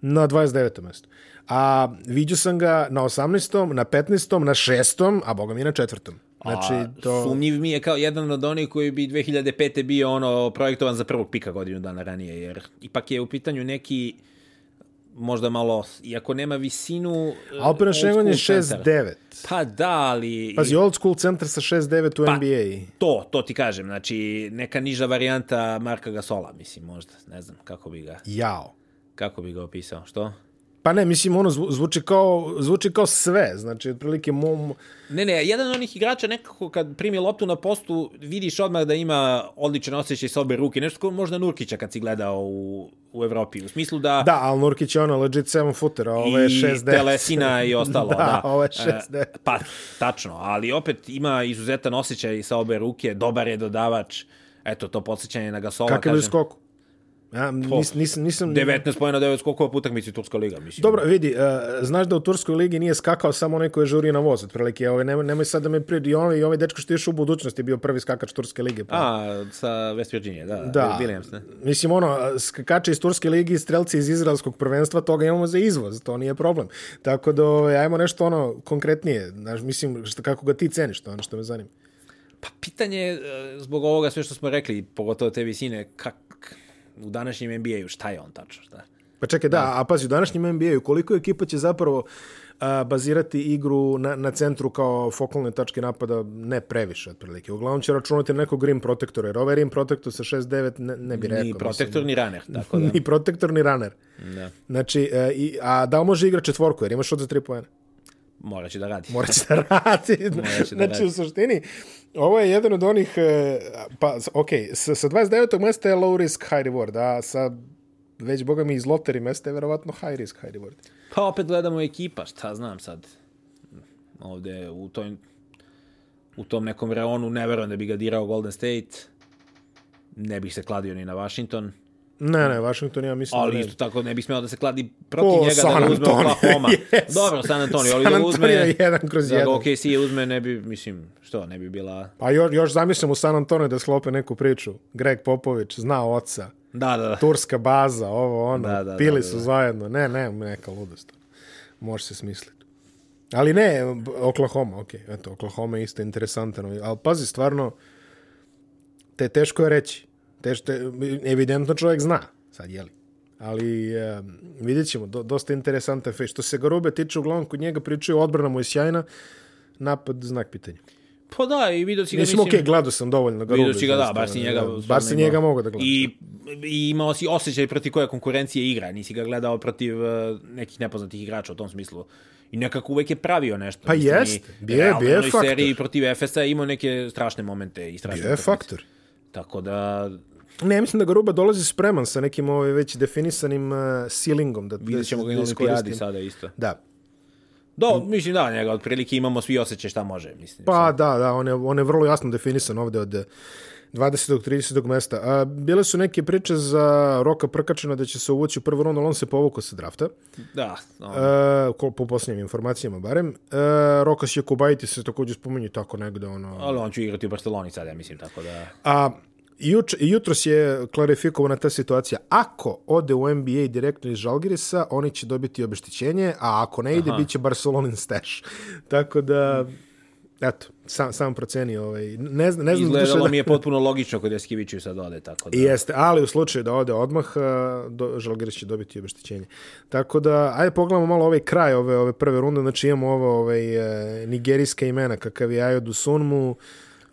na 29. mestu. A vidio sam ga na 18. na 15. na 6. a boga mi na 4. Znači, A, to... Sumnjiv mi je kao jedan od onih koji bi 2005. bio ono projektovan za prvog pika godinu dana ranije, jer ipak je u pitanju neki možda malo, iako nema visinu... Alperen Šengon je school centar. 6-9. Pa da, ali... Pazi, old school centar sa 6-9 u Pa, NBA. To, to ti kažem, znači neka niža varijanta Marka Gasola, mislim, možda, ne znam kako bi ga, Jao. kako bi ga opisao, što? Pa ne, mislim, ono zvu- zvuči kao, zvuči kao sve. Znači, otprilike, mom, Ne, ne, jedan od onih igrača nekako kad primi loptu na postu, vidiš odmah da ima odličan osjećaj sa obe ruke, nešto kao možda Nurkića kad si gledao u, u Evropi, u smislu da... da, ali Nurkić je ono legit 7 footer, a ovo je i 6-9. Telesina i ostalo. Da, da, ovo je E, 6-9. Pa, tačno, ali opet ima izuzetan osjećaj sa obe ruke, dobar je dodavač, eto, to podsjećanje na Gasola, Kakav je kažem, skok? Ja, nis, nisam, nisam, 19 pojena 9 skokova po utakmici Turska liga, mislim. Dobro, vidi, uh, znaš da u Turskoj ligi nije skakao samo onaj koji je žurio na voz, otprilike, ovaj, nemoj, nemoj sad da me pridi, i ovaj, i ovaj dečko što je išao u budućnosti bio prvi skakač Turske lige. Pa. A, sa West Virginia, da, da, Williams, ne? mislim, ono, skakače iz Turske ligi i strelci iz izraelskog prvenstva, toga imamo za izvoz, to nije problem. Tako da, ovaj, ajmo nešto ono konkretnije, znaš, mislim, što, kako ga ti ceniš, to ono što me zanima. Pa pitanje je, e, zbog ovoga sve što smo rekli, pogotovo te visine, kak, u današnjem NBA-u, šta je on tačno, šta? Pa čekaj, da, a pazi, u današnjem NBA-u koliko ekipa će zapravo a, bazirati igru na, na centru kao fokalne tačke napada ne previše, otprilike. Uglavnom će računati na nekog rim protektora, jer ovaj rim protektor sa 6-9 ne, ne bi rekao. Ni mislim. protektor, ni runner, tako da. Ni protektor, ni runner. da. Znači, e, i, a da li može igra četvorku, jer ima šut za tri pojene? Morat će da radi. Morat će da radi. će da znači, radi. u suštini, ovo je jedan od onih, e, pa, ok, sa, sa 29. mesta je low risk, high reward, a sa već, boga mi, iz loteri mesta je verovatno high risk, high reward. Pa opet gledamo ekipa, šta znam sad. Ovde u toj u tom nekom reonu ne verujem da bi ga dirao Golden State. Ne bih se kladio ni na Washington. Ne, ne, Washington ja mislim ali da ne. isto tako ne bi smeo da se kladi protiv O, njega San da ga uzme Antonio, Oklahoma. yes. Dobro, San Antonio, ali San da Antonio uzme... je jedan kroz da ga jedan. OKC uzme, ne bi, mislim, što, ne bi bila... Pa još, još zamislim u San Antonio da sklope neku priču. Greg Popović zna oca, Da, da, da. turska baza, ovo ono, Da, da, pili da, su da. zajedno. Ne, ne, neka ludost. Može se smisliti. Ali ne, Oklahoma, ok, eto, Oklahoma je isto interesantan. Ali pazi, stvarno, te teško je reći. Te, evidentno čovjek zna, sad jeli. Ali e, vidjet ćemo, do, dosta interesantan fe. Što se Garube tiče, uglavnom kod njega pričaju, odbrana mu je sjajna, napad znak pitanja. Pa da, i vidio si ga, Mislim, okej, gledao sam dovoljno Garube. Vidio si ga, da, baš si njega... Bar si njega mogu da gledaš. I, I imao si osjećaj protiv koje konkurencije igra, nisi ga gledao protiv uh, nekih nepoznatih igrača u tom smislu. I nekako uvek je pravio nešto. Pa Mislim, jeste, i bio je- realno bio je u faktor. seriji protiv Efesa je imao neke strašne momente i strašne Bio je utakmice. Tako da, Ne, mislim da Garuba dolazi spreman sa nekim ovaj, već definisanim uh, ceilingom. Da, vidjet ćemo ga da na olimpijadi sada isto. Da. Do, mislim da, njega otprilike imamo svi osjećaj šta može. Mislim, Pa da, da, on je, on je vrlo jasno definisan ovde od 20. 30. mesta. A, bile su neke priče za Roka Prkačina da će se uvući u prvu rundu, ali on se povukao sa drafta. Da, no, ko, po posljednjim informacijama barem. E, Rokas Jakubajti se također spominje tako negde. Ono, ali on će igrati u Barceloni sada, ja mislim, tako da... A juč, jutros je klarifikovana ta situacija. Ako ode u NBA direktno iz Žalgirisa, oni će dobiti obeštećenje, a ako ne ide, bit će Barcelonin stash. Tako da, eto, sam, sam proceni. Ovaj, ne, znam- ne znam Izgledalo da... mi je potpuno logično kod Eskiviću sad ode, tako da... Jeste, ali u slučaju da ode odmah, do, Žalgiris će dobiti obeštećenje. Tako da, ajde pogledamo malo ovaj kraj ove, ove prve runde, znači imamo ovo ovaj, e, nigerijska imena, kakav je Ayo Dusunmu,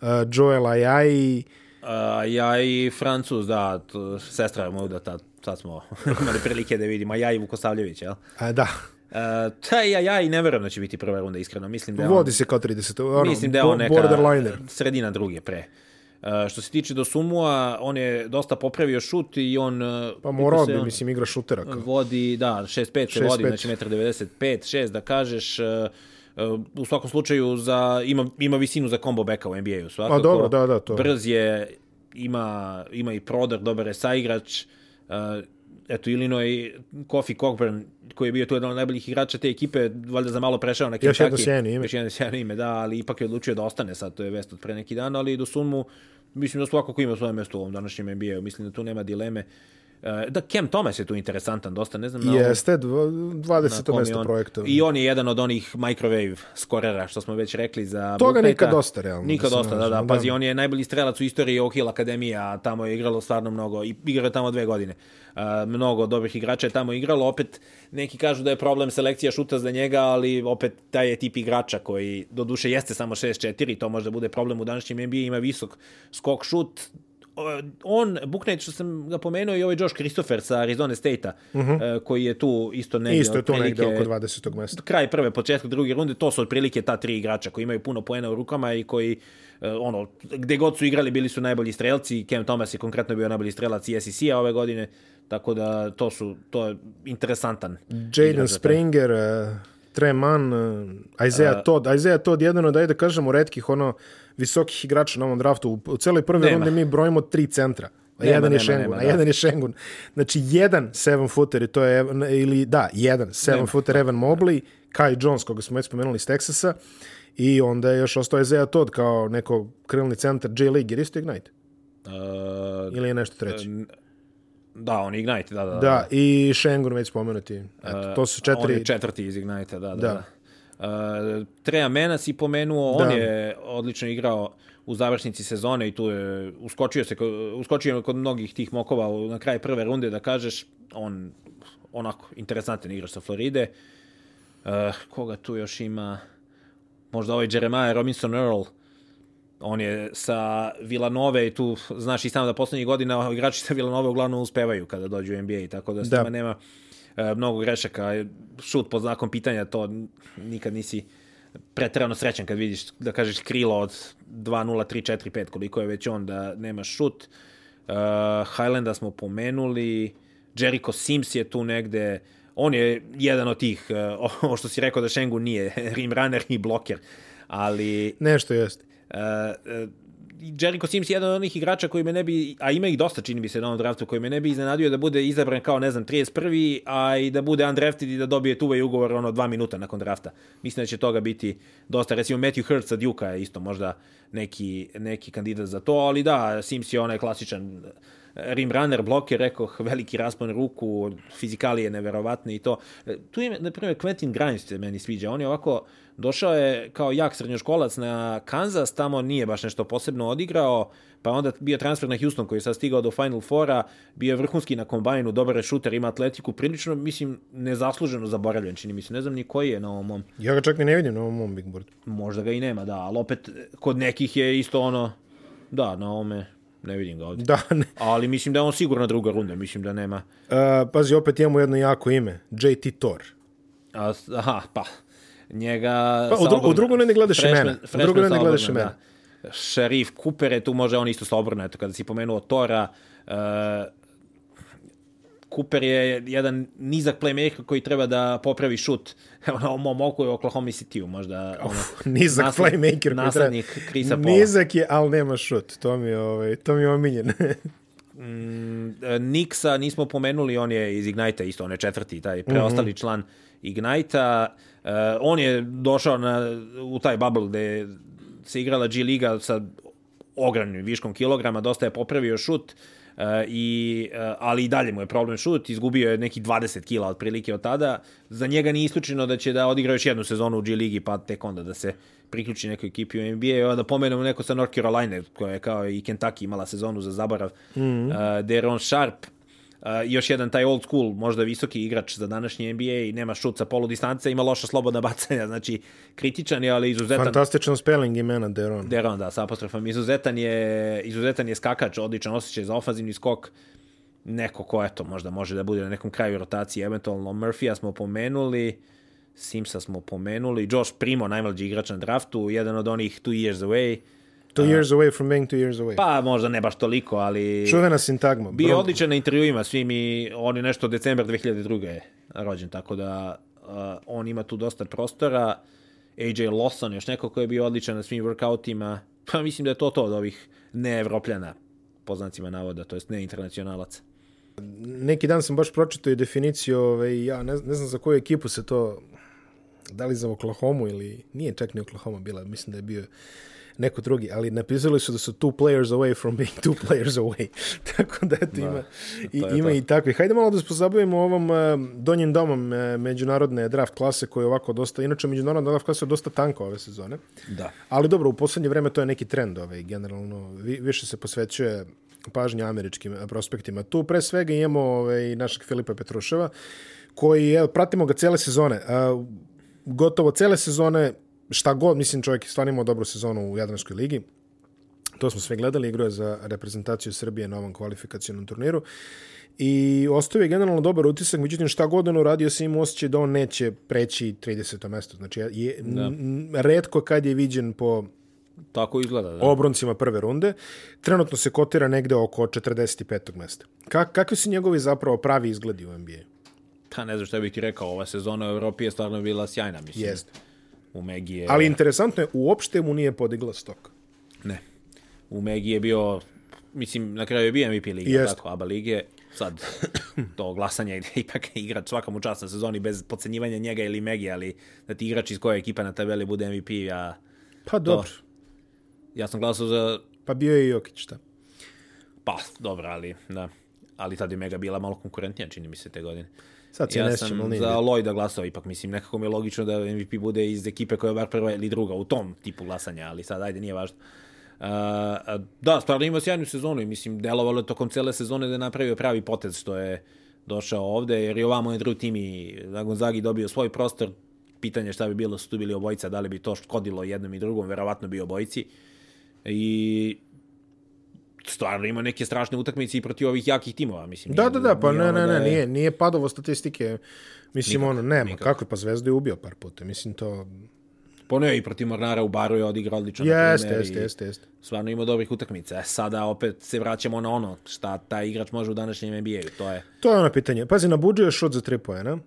uh, Joel Ayayi, A, ja i Francuz, da, sestra moja da tad, sad smo imali prilike da vidimo, a ja i Vukosavljević, jel? a, da, Uh, taj ja, ja i ne verujem da će biti prva runda, iskreno. Mislim da je on, Vodi se kao 30. Ono, mislim da je on neka sredina druge pre. Uh, što se tiče do Sumua, on je dosta popravio šut i on... uh, Pa morao bi, on mislim, igra šutera. Kao. Vodi, da, 6-5 se 6'5. vodi, znači 1,95 6 da kažeš... Uh, uh, u svakom slučaju za, ima, ima visinu za combo backa u NBA-u svakako. A dobro, da, da, to. Brz je, ima, ima i prodor, dobar je saigrač. Uh, eto, Illinois, Kofi Cockburn, koji je bio tu jedan od najboljih igrača te ekipe, valjda za malo prešao na Kentucky. Još jedno sjajno ime. Još jedno sjajno ime, da, ali ipak je odlučio da ostane sad, to je vest od pre neki dan, ali do Sunmu, mislim da svakako ima svoje mjesto u ovom današnjem NBA-u, mislim da tu nema dileme. Uh, da, Cam Thomas je tu interesantan dosta, ne znam na Jeste, dva- 20. kom je mesto on- projekta. I on je jedan od onih microwave skorera, što smo već rekli za Toga Bookmate-a. nikad dosta, realno, Nikad da dosta, da, da. Pazi, da. on je najbolji strelac u istoriji Oak Hill Akademije, a tamo je igralo stvarno mnogo. I igrao je tamo dve godine. Uh, mnogo dobrih igrača je tamo igralo. Opet, neki kažu da je problem selekcija šuta za njega, ali opet taj je tip igrača koji, do duše, jeste samo 6-4, to možda bude problem u današnjem NBA, ima visok skok šut, on, Buknejt, što sam ga pomenuo, i ovaj Josh Christopher sa Arizona State-a, uh -huh. koji je tu isto negdje. Isto je otprilike- negde oko 20. mesta. kraj prve, početak druge runde, to su otprilike ta tri igrača koji imaju puno poena u rukama i koji eh, ono, gde god su igrali bili su najbolji strelci, Cam Thomas je konkretno bio najbolji strelac i SEC-a ove godine, tako da to su, to je interesantan. Jaden za taj. Uh, Treman, uh, Isaiah Todd. Isaiah Todd jedan od, ajde da kažemo, redkih ono, visokih igrača na ovom draftu. U, u celoj prve runde mi brojimo tri centra. A Nema, jedan je Šengun, nema, a da. jedan je Šengun. Znači, jedan seven footer, i to je, Evan- ili da, jedan seven Nema. footer Evan Mobley, Kai Jones, koga smo već spomenuli iz Texasa, i onda je još ostao Isaiah Todd kao neko krilni centar J League, jer isto Ignite? Uh, Ili je nešto treće? Da, on Ignite, da, da. Da, i Šengun već spomenuti. Eto, to su Uh, On četiri... je četvrti iz Ignite, da, da. Da. da. Uh, Treja Mena si pomenuo, Da. on je odlično igrao u završnici sezone i tu je uskočio se uskočio kod mnogih tih mokova na kraj prve runde da kažeš on onako interesantan igrač sa Floride. Uh, koga tu još ima? Možda ovaj Jeremiah Robinson Earl. On je sa Villanove i tu znaš i sam da poslednjih godina igrači sa Villanove uglavnom uspevaju kada dođu u NBA, tako da s Da. nema e, mnogo grešaka. Šut pod znakom pitanja, to nikad nisi pretrano srećan kad vidiš, da kažeš, krilo od 2-0, 3-4, 5, koliko je već on da nema šut. Uh, Highlanda smo pomenuli, Jericho Sims je tu negde, on je jedan od tih, uh, ovo što si rekao da Šengu nije rim runner i bloker, ali Nešto jeste. Uh, uh, Jericho Sims je jedan od onih igrača koji me ne bi, a ima ih dosta čini mi se na ovom draftu, koji me ne bi iznenadio da bude izabran kao, ne znam, 31. a i da bude undrafted i da dobije tuve ugovor ono dva minuta nakon drafta. Mislim da će toga biti dosta. Recimo Matthew Hurts od Juka je isto možda neki, neki kandidat za to, ali da, Sims je onaj klasičan rim runner, bloker, rekoh, veliki raspon ruku, fizikalije neverovatne i to. Tu je, na primjer, Quentin Grimes se meni sviđa. On je ovako, došao je kao jak srednjoškolac na Kansas, tamo nije baš nešto posebno odigrao, pa onda bio transfer na Houston koji je sad stigao do Final Fora, bio je vrhunski na kombajnu, dobar je šuter, ima atletiku, prilično, mislim, nezasluženo zaboravljen, čini mi se, ne znam ni koji je na ovom mom. Ja ga čak ni ne vidim na ovom mom big board. Možda ga i nema, da, ali opet kod nekih je isto ono, da, na ovome ne vidim ga ovdje. Da, ne. Ali mislim da je on sigurno druga runda, mislim da nema. Uh, pazi, opet imamo jedno jako ime, JT Thor. A, aha, pa, njega... Pa, u, dru, u drugu ne gledaš imena. U drugu ne gledaš imena. Da. Šerif Cooper je tu može on isto sa obrna, eto kada si pomenuo Tora, uh, Cooper je jedan nizak playmaker koji treba da popravi šut. Evo na ovom oku je Oklahoma City-u možda. Ono, Uf, nizak nasled, playmaker naslednik koji treba. Krisa Pola. Nizak je, ali nema šut. To mi je, ovaj, to mi je omiljen. mm, Nixa nismo pomenuli, on je iz Ignite isto, on je četvrti, taj preostali mm -hmm. član Ignite-a. Uh, on je došao na, u taj bubble gde se igrala G Liga sa ogromnim viškom kilograma, dosta je popravio šut. Uh, Uh, i, uh, ali i dalje mu je problem šut, izgubio je neki 20 kila otprilike od tada. Za njega nije isključeno da će da odigra još jednu sezonu u G ligi, pa tek onda da se priključi nekoj ekipi u NBA. Evo da pomenemo neko sa North Carolina, koja je kao i Kentucky imala sezonu za zaborav. Mm -hmm. uh, Deron Sharp, Uh, još jedan taj old school, možda visoki igrač za današnji NBA i nema šut sa polu distance, ima loša slobodna bacanja, znači kritičan je, ali izuzetan. Fantastičan spelling imena Deron. Deron, da, sa apostrofom. Izuzetan je, izuzetan je skakač, odličan osjećaj za ofanzivni skok. Neko ko, eto, možda može da bude na nekom kraju rotacije, eventualno Murphy-a smo pomenuli, Simsa smo pomenuli, Josh Primo, najmlađi igrač na draftu, jedan od onih two years away, Two years away from being two years away. Pa možda ne baš toliko, ali... Čuvena sintagma. Bio je odličan na intervjuima, svi mi, on je nešto decembar 2002. je rođen, tako da uh, on ima tu dosta prostora. AJ Lawson, još neko ko je bio odličan na svim workoutima. Pa mislim da je to to od ovih neevropljana, poznacima navoda, to jest ne internacionalaca. Neki dan sam baš pročitao i definiciju, ovaj, ja ne, ne znam za koju ekipu se to, da li za Oklahoma ili, nije čak ni Oklahoma bila, mislim da je bio neko drugi, ali napisali su da su two players away from being two players away. Tako da eto da, ima, i, ima to. i takvi. Hajde malo da se pozabavimo ovom uh, donjim domom uh, međunarodne draft klase koja je ovako dosta, inače međunarodna draft klasa je dosta tanka ove sezone. Da. Ali dobro, u poslednje vreme to je neki trend ovaj, generalno. Vi, više se posvećuje pažnja američkim prospektima. Tu pre svega imamo ovaj, našeg Filipa Petruševa, koji, evo, pratimo ga cele sezone. Uh, gotovo cele sezone šta god, mislim čovjek je stvarno imao dobru sezonu u Jadranskoj ligi. To smo sve gledali, igrao je za reprezentaciju Srbije na ovom kvalifikacijnom turniru. I ostavio je generalno dobar utisak, međutim šta god on uradio se ima osjećaj da on neće preći 30. mesto. Znači, je, da. redko kad je viđen po Tako izgleda, da. Obroncima prve runde. Trenutno se kotira negde oko 45. mesta. Kak, kakvi su njegovi zapravo pravi izgledi u NBA? Pa ne znam šta bih ti rekao, ova sezona u Evropi je stvarno bila sjajna, mislim. Jeste u Megi je... Ali interesantno je, uopšte mu nije podigla stok. Ne. U Megi je bio, mislim, na kraju je bio MVP lige, Jest. tako, ABA lige. Sad, to glasanje gde ipak igrač čast na sezoni bez podcenjivanja njega ili Megi, ali da ti igrač iz koje ekipa na tabeli bude MVP, ja... Pa dobro. Ja sam glasao za... Pa bio je i Jokić, šta? Pa, dobro, ali, da. Ali tad je Mega bila malo konkurentnija, čini mi se, te godine. Sad se ja ne sam ali za Lloyda glasao, ipak mislim, nekako mi je logično da MVP bude iz ekipe koja je bar prva ili druga u tom tipu glasanja, ali sad ajde, nije važno. Uh, da, stvarno ima sjajnu sezonu i mislim, delovalo je tokom cele sezone da je napravio pravi potez što je došao ovde, jer je ovamo je drugi tim i da Gonzagi dobio svoj prostor, pitanje šta bi bilo su tu bili obojica, da li bi to škodilo jednom i drugom, verovatno bi obojici. I stvarno ima neke strašne utakmice i protiv ovih jakih timova, mislim. Da, da, da, pa ne, ne, ne, da nije, nije padovo statistike. Mislim, nikak, ono, nema, nikak. kako pa Zvezda je ubio par puta, mislim, to... Pa ne, i protiv Mornara u Baru je odigrao odlično. Jeste, jeste, jeste, jeste. Stvarno ima dobrih utakmica. E, sada opet se vraćamo na ono, šta taj igrač može u današnjem NBA-u, to je... To je ono pitanje. Pazi, na budžu je šut za 3 poena,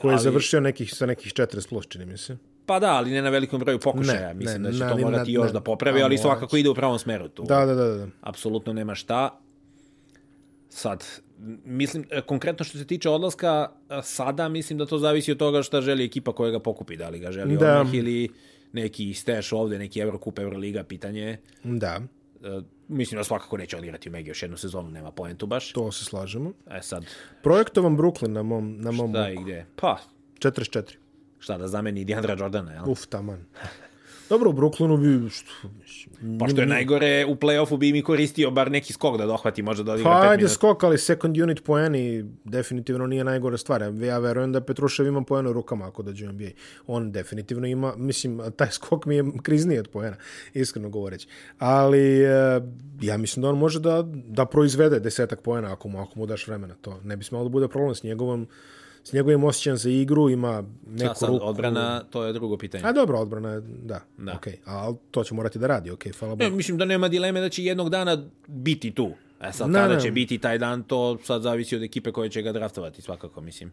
koji je završio nekih, sa nekih 40 plus, čini mi se. Pa da, ali ne na velikom broju pokušaja. Ne, Mislim ne, da će na- to morati još ne. da popravi, ali svakako ide u pravom smeru tu. Da, da, da, da. Apsolutno nema šta. Sad, mislim, e, konkretno što se tiče odlaska, e, sada mislim da to zavisi od toga šta želi ekipa koja ga pokupi. Da li ga želi Da. odmah ili neki steš ovde, neki Eurocup, Euroliga, pitanje je. Da, E, mislim da svakako neće odigrati u Megi još jednu sezonu, nema poentu baš. to se slažemo. E sad, Projektovan Brooklyn na mom, na mom da i gde? Pa, 44. šta da zameni Deandra Jordana, jel? Uf, taman. Dobro, u Brooklynu bi... Što, mislim, Pa što je najgore, u play-offu bi mi koristio bar neki skok da dohvati, možda da odigra Pa 5 ajde minuta. skok, ali second unit poeni definitivno nije najgore stvar. Ja verujem da Petrušev ima poena u rukama ako dođe u NBA. On definitivno ima, mislim, taj skok mi je krizniji od poena, iskreno govoreći. Ali e, ja mislim da on može da, da proizvede desetak poena ako mu, ako mu daš vremena. To ne bi smelo da bude problem s njegovom s njegovim osjećajem za igru, ima neku A sad, ruku. odbrana, to je drugo pitanje. A dobro, odbrana, je- da, Da. okej. Ali to će morati da radi, okej, hvala Ne, Bogu. mislim da nema dileme da će jednog dana biti tu. E sad, Ne, kada ne. će biti taj dan, to sad zavisi od ekipe koja će ga draftovati, svakako, mislim.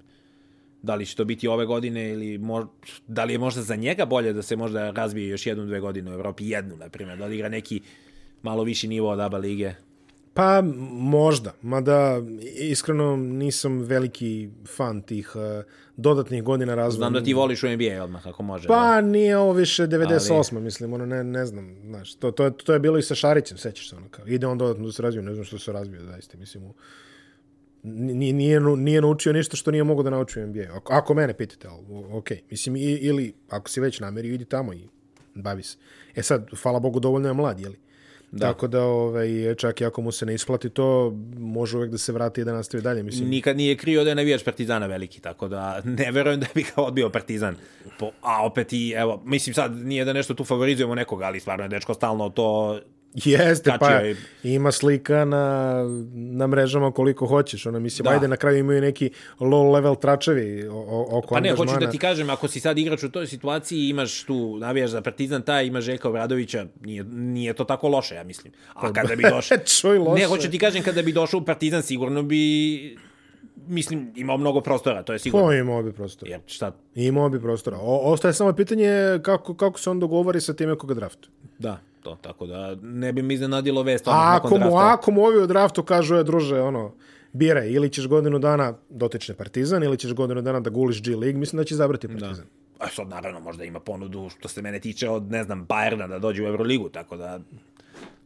Da li će to biti ove godine ili mož... da li je možda za njega bolje da se možda razvije još jednu, dve godine u Evropi, jednu, na primjer, da odigra neki malo viši nivo od ABA lige. Pa možda, mada iskreno nisam veliki fan tih uh, dodatnih godina razvoja. Znam da ti voliš u NBA odmah, ako može. Pa nije ovo više 98, mislim, ono ne, ne znam, znaš, to, to, je, to je bilo i sa Šarićem, sećaš se ono kao, ide on dodatno da se razvije, ne znam što se razvije, zaista, mislim, u, nije, nije, nije naučio ništa što nije mogo da nauči u NBA. Ako, ako mene pitate, ali, ok, mislim, i, ili ako si već namerio, idi tamo i bavi se. E sad, hvala Bogu, dovoljno je mlad, jeli? Da. Tako da, ovaj, čak i ako mu se ne isplati to, može uvek da se vrati i da nastavi dalje. Mislim, Nikad nije krio da je navijač Partizana veliki, tako da ne verujem da bi ga odbio Partizan. Po, a opet i, evo, mislim sad nije da nešto tu favorizujemo nekoga, ali stvarno je dečko stalno to Jeste, pa Kačio je- ima slika na, na mrežama koliko hoćeš. Ono, mislim, Da. ajde, na kraju imaju neki low level tračevi oko Pa ne, angažmana. hoću da ti kažem, ako si sad igrač u toj situaciji, imaš tu, navijaš za Partizan taj, imaš Željka Obradovića, nije, nije to tako loše, ja mislim. A kada bi došao... Čuj, loše. ne, hoću ti kažem, kada bi došao u Partizan, sigurno bi, mislim, imao mnogo prostora, to je sigurno. Ko imao bi prostora? Jer šta, Imao bi prostora. O, ostaje samo pitanje kako, kako se on dogovori sa time koga draftu. da, to, tako da ne bi mi iznenadilo vest A odmah ako mu, ako mu ovi u draftu kažu, je, druže, ono, biraj, ili ćeš godinu dana dotične Partizan, ili ćeš godinu dana da guliš G League, mislim da će izabrati Partizan. A sad, naravno, možda ima ponudu, što se mene tiče, od, ne znam, Bayerna da dođe u Euroligu, tako da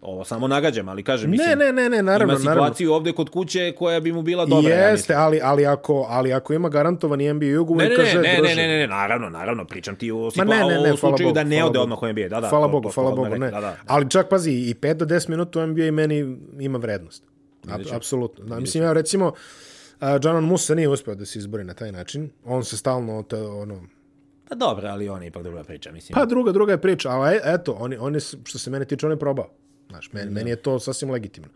ovo samo nagađam, ali kažem, mislim, Ne, ne, ne, ne, naravno, ima naravno. situaciju ovde kod kuće koja bi mu bila dobra, ja. Jeste, ali, ali, ako, ali ako ima garantovani NBA ugovor, Ne, ne, kaže, ne, ne, ne, ne, ne, naravno, naravno, pričam ti u, Ma situa- ne, ne, ne, hvala slučaju Bogu, da ne ode Bogu. odmah u NBA, da, da. Hvala to- Bogu, to- hvala Bogu, ne. Da, da. Ali čak pazi, i 5 do 10 minuta u NBA meni ima vrednost. Ab, apsolutno. Da, mislim, ja recimo, uh, Janon Musa nije uspeo da se izbori na taj način. On se stalno, te, ono, Pa dobro, ali on je ipak druga priča, mislim. pa druga, druga je priča, ali e- eto, on, je- on je, što se mene tiče, on je probao. Znaš, meni, meni je to sasvim legitimno.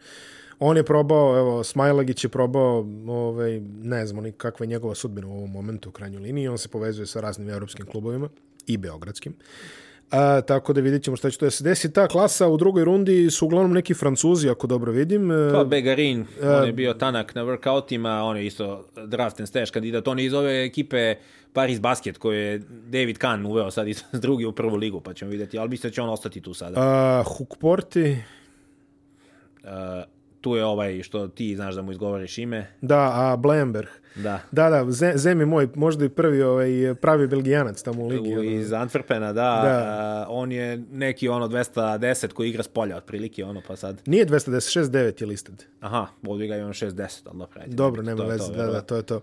On je probao, evo, Smajlagić je probao, ovaj, ne znamo ni kakva je njegova sudbina u ovom momentu u krajnjoj liniji, on se povezuje sa raznim evropskim klubovima i beogradskim. A, tako da vidjet ćemo šta će to da se desi. Ta klasa u drugoj rundi su uglavnom neki Francuzi, ako dobro vidim. E, Pa Begarin, on je bio tanak na workoutima, on je isto draft and stash kandidat. On je iz ove ekipe Paris Basket koju je David Kahn uveo sad iz drugi u prvu ligu, pa ćemo vidjeti. Ali mislim da će on ostati tu sada. A, Hukporti, Uh, tu je ovaj što ti znaš da mu izgovoriš ime. da, a Blemberg. Da. Da, da, Ze- Zem je moj, možda i prvi ovaj, pravi belgijanac tamo u ligi. U, iz Antwerpena, da. Da. Uh, on je neki ono 210 koji igra s polja otprilike, ono pa sad. Nije 210, 69 je listed. Aha, ovdje ga imam 610, ali dobro. Dobro, nema veze, to, da, da, to je to.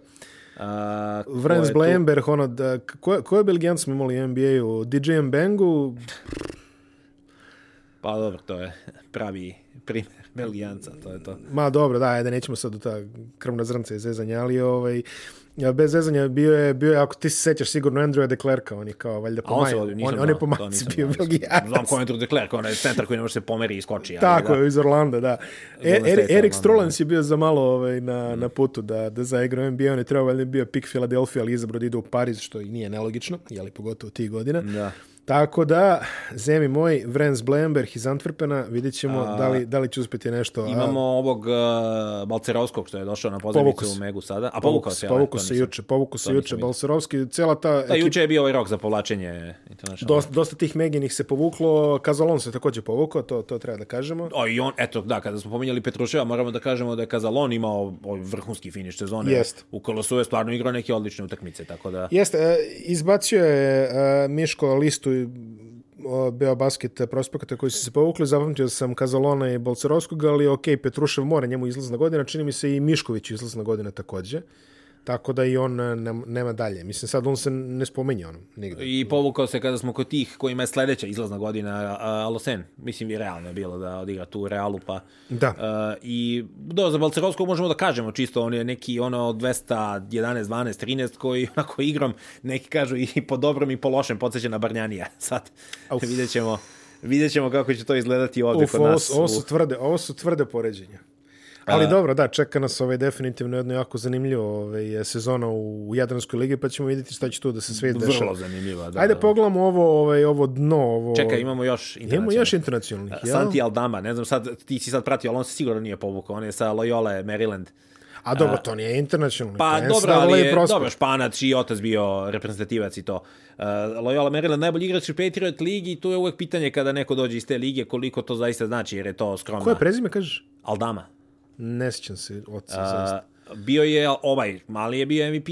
A, ko Vrens? Blemberg, ono, da, ko, ko je belgijan smo imali u NBA-u? DJ Mbengu, Pa dobro, to je pravi primjer Belgijanca, to je to. ma dobro, da, ajde, nećemo sad u ta krvna zrnca iz zezanja, ali ovaj, bez zezanja bio je, bio je, ako ti se sećaš sigurno Andrewa de Klerka, on je kao valjda po on maju, on, on je po nisam bio belgijanac. Znam ko je Andrew de Klerk, onaj centar koji ne može se pomeri i skoči. ali Tako da. je, iz Orlanda, da. E, er, Erik Strolans je bio za malo ovaj, na, na putu da, da zaigra NBA, on je trebao valjda bio pik Philadelphia, ali izabrao da ide u Pariz, što i nije nelogično, jeli pogotovo tih godina. Da. Tako da, zemi moj, Vrens Blemberg iz Antwerpena, vidjet ćemo A, da, li, da li će uspjeti nešto. Imamo a, ovog uh, Balcerovskog što je došao na pozornicu u Megu sada. A povukao se. Povukao se juče, povukao se juče Balcerovski. Cijela ta... Da, ekip... juče je bio ovaj rok za povlačenje. Dosta, dosta tih Meginih se povuklo, Kazalon se također povukao, to, to treba da kažemo. O, i on, eto, da, kada smo pominjali Petruševa, moramo da kažemo da je Kazalon imao ovaj vrhunski finiš sezone. Jest. U Kolosu je stvarno igrao neke odlične utakmice, tako da... Jeste, izbacio je uh, Miško listu Beo basket prospekata koji su se povukli, zapamtio sam Kazalona i Bolcerovskog, ali ok, Petrušev mora, njemu izlazna godina, čini mi se i Mišković izlazna godina takođe. Tako da i on e, nema dalje. Mislim, sad on se ne spomenje ono, nigde. I povukao se kada smo kod tih kojima je sledeća izlazna godina, Alosen. Mislim, i realno je bilo da odigra tu Realu, pa... Da. Uh, I do, za Balcerovskog možemo da kažemo čisto, on je neki ono 211, 12, 13 koji onako igrom, neki kažu i po dobrom i po lošem podsjeća na Barnjanija. Sad Uf. vidjet ćemo, vidjet ćemo kako će to izgledati ovde Uf, kod nas. Ovo, ovo, su tvrde, ovo su tvrde poređenja. Ali dobro, da, čeka nas ovaj definitivno jedno jako zanimljivo ovaj, sezona u Jadranskoj ligi, pa ćemo vidjeti šta će tu da se svijet dešava. Vrlo zanimljiva, da. Ajde pogledamo ovo, ovaj, ovo dno. Ovo... Čekaj, imamo još internacionalnih. Imamo još internacionalnih, ja? Santi Aldama, ne znam sad, ti si sad pratio, ali on se sigurno nije povukao, on je sa Loyola, Maryland. A dobro, to nije internacionalni. Pa dobro, ali je, dobro, Španac, čiji otac bio reprezentativac i to. Uh, Loyola Maryland, najbolji igrač u Patriot ligi, tu je uvek pitanje kada neko dođe iz te lige, koliko to zaista znači, jer je to skromno. Koje prezime kažeš? Aldama. Ne sjećam se oca. Uh, bio je ovaj, mali je bio MVP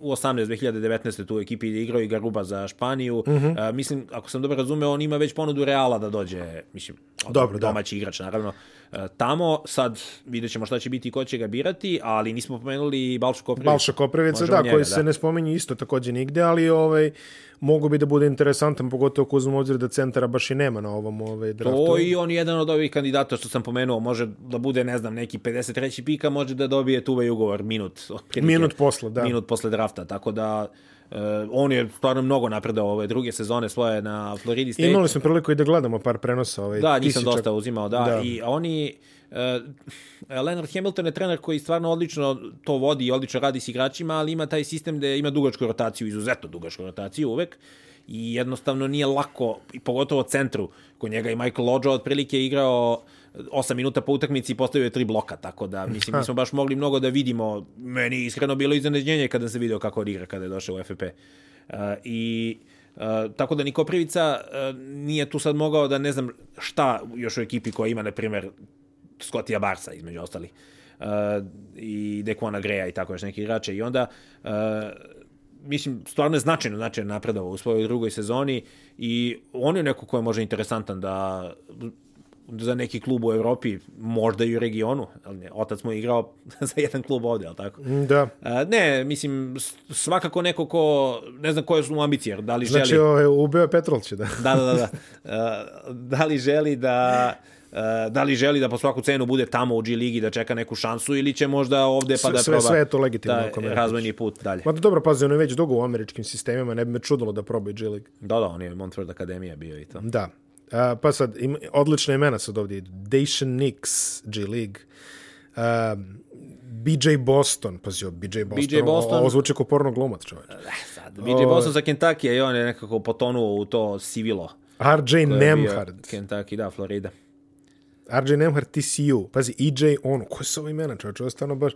u 18 2019. tu u ekipi igrao i Garuba za Španiju. Uh -huh. uh, mislim, ako sam dobro razumeo, on ima već ponudu Reala da dođe, mislim, dobro, domaći da. igrač, naravno. Uh, tamo, sad vidjet ćemo šta će biti i ko će ga birati, ali nismo pomenuli Balšu Koprivica. Balša Koprivica, da, njega, koji se da. ne spominje isto takođe nigde, ali ovaj, mogu bi da bude interesantan, pogotovo ako uzmemo obzir da centara baš i nema na ovom ovaj, draftu. To i on je jedan od ovih kandidata što sam pomenuo, može da bude, ne znam, neki 53. pika, može da dobije tuve ugovor minut. Otprilike, minut posle, da. Minut posle drafta, tako da Uh, on je stvarno mnogo napredao ove druge sezone svoje na Floridi State. Imali smo priliku i da gledamo par prenosa. Ovaj, da, nisam dosta uzimao, da. da. I oni, Uh, Leonard Hamilton je trener koji stvarno odlično to vodi i odlično radi s igračima, ali ima taj sistem da ima dugačku rotaciju, izuzetno dugačku rotaciju uvek i jednostavno nije lako, i pogotovo centru, kod njega i Michael Lodge otprilike igrao 8 minuta po utakmici i postavio je tri bloka, tako da mislim, mi smo baš mogli mnogo da vidimo, meni iskreno bilo iznenađenje kada se video kako odigra kada je došao u FFP. Uh, I Uh, tako da Niko Privica uh, nije tu sad mogao da ne znam šta još u ekipi koja ima, na primjer, Scottija Barsa, između ostalih. Uh, i Dekona Greja i tako još neki igrače. I onda, uh, mislim, stvarno je značajno, značajno napredovao u svojoj drugoj sezoni i on je neko ko je možda interesantan da za neki klub u Evropi, možda i u regionu. Ne, otac mu je igrao za jedan klub ovde, ali tako? Da. A, ne, mislim, svakako neko ko, ne znam koje su mu ambicije, da li znači, želi... Znači, ovaj, ubeo Petrolće, da. da, da, da. da. A, da li želi da da li želi da po svaku cenu bude tamo u G ligi da čeka neku šansu ili će možda ovde pa da sve, proba sve je to legitimno da, razvojni put dalje. Ma da dobro, pazi, on je već dugo u američkim sistemima, ne bi me čudilo da proba G League. Da, da, on je Montford Akademija bio i to. Da. Uh, pa sad, im, odlične imena sad ovdje. Dacian Nix, G League. Uh, BJ Boston, pazi, BJ Boston, BJ Boston ovo zvuči kao porno glumac, čovječ. Eh, sad, BJ Boston za Kentucky i on je nekako potonuo u to sivilo. RJ Nemhard. Kentucky, da, Florida. RJ Nemhard TCU, pazi, EJ Ono, koje su ovo imena, čovječ, ovo stvarno baš...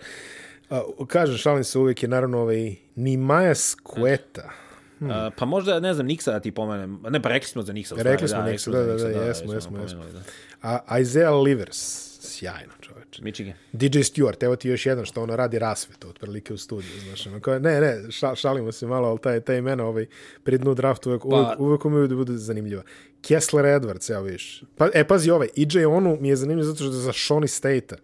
Uh, kažem, šalim se uvijek je naravno ovaj Nimaja Skveta. Hmm. Uh, pa možda, ne znam, Niksa da ti pomenem. Ne, pa rekli smo za Niksa. Rekli smo da, Niksa, da, da, da, da, jesmo, jesmo, jesmo. Da. A Isaiah Livers, sjajno čoveč. Michigan. DJ Stewart, evo ti još jedan što ono radi rasvetu, otprilike u studiju, znaš, ono, kao, ne, ne, šalimo se malo, ali taj, taj imena, ovaj, pri dnu draftu uvek, pa, uvek, uvek da bude zanimljiva. Kessler Edwards, evo viš. Pa, e, pazi ovaj, EJ Onu mi je zanimljiv zato što je za Shawnee State-a.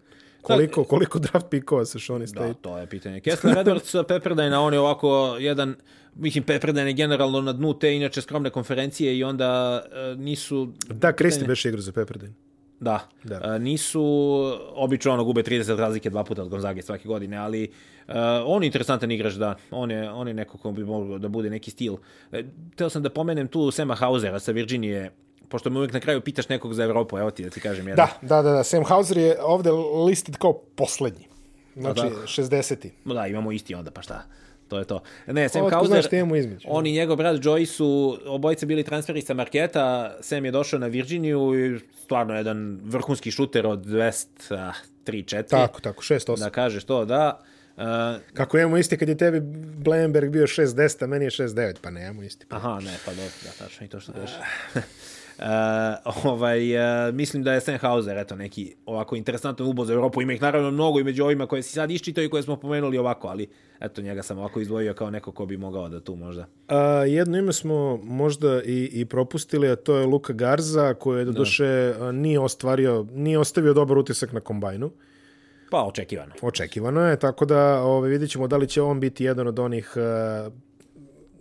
Koliko, koliko draft pikova sa Shawnee State? Da, to je pitanje. Kessler Edwards, Pepperdine, on je ovako jedan, mislim, Pepperdine je generalno na dnu te inače skromne konferencije i onda uh, nisu... Da, Kristi beš igra za Pepperdine. Da. da. Uh, nisu, obično ono gube 30 razlike dva puta od Gonzage svake godine, ali uh, on je interesantan igrač, da. On je, on je neko ko bi mogao da bude neki stil. Uh, teo sam da pomenem tu Sema Hausera sa Virginije, pošto me uvijek na kraju pitaš nekog za Evropu, evo ti da ti kažem jedan. Da, da, da, da. Sam Hauser je ovde listed kao poslednji. Znači, da, 60. Da, imamo isti onda, pa šta? to je to. Ne, Sam Hauser, znaš on i njegov brat Joey su obojice bili transferi sa Marketa, Sam je došao na Virginiju i stvarno jedan vrhunski šuter od 200, 3-4. Tako, tako, 6-8. Da kažeš to, da. Uh, Kako imamo isti kad je tebi Blenberg bio 6-10, a meni je 6-9, pa nemamo isti. aha, ne, pa dobro, da, tačno i to što kažeš. Uh, ovaj, uh, mislim da je Sennhauser, eto, neki ovako interesantan ubo za Europu. Ima ih naravno mnogo i među ovima koje si sad iščitao i koje smo pomenuli ovako, ali eto, njega sam ovako izdvojio kao neko ko bi mogao da tu možda. A, jedno ime smo možda i, i propustili, a to je Luka Garza, koji je do duše a, nije ostvario, nije ostavio dobar utisak na kombajnu. Pa, očekivano. Očekivano je, tako da ove, vidjet ćemo da li će on biti jedan od onih a,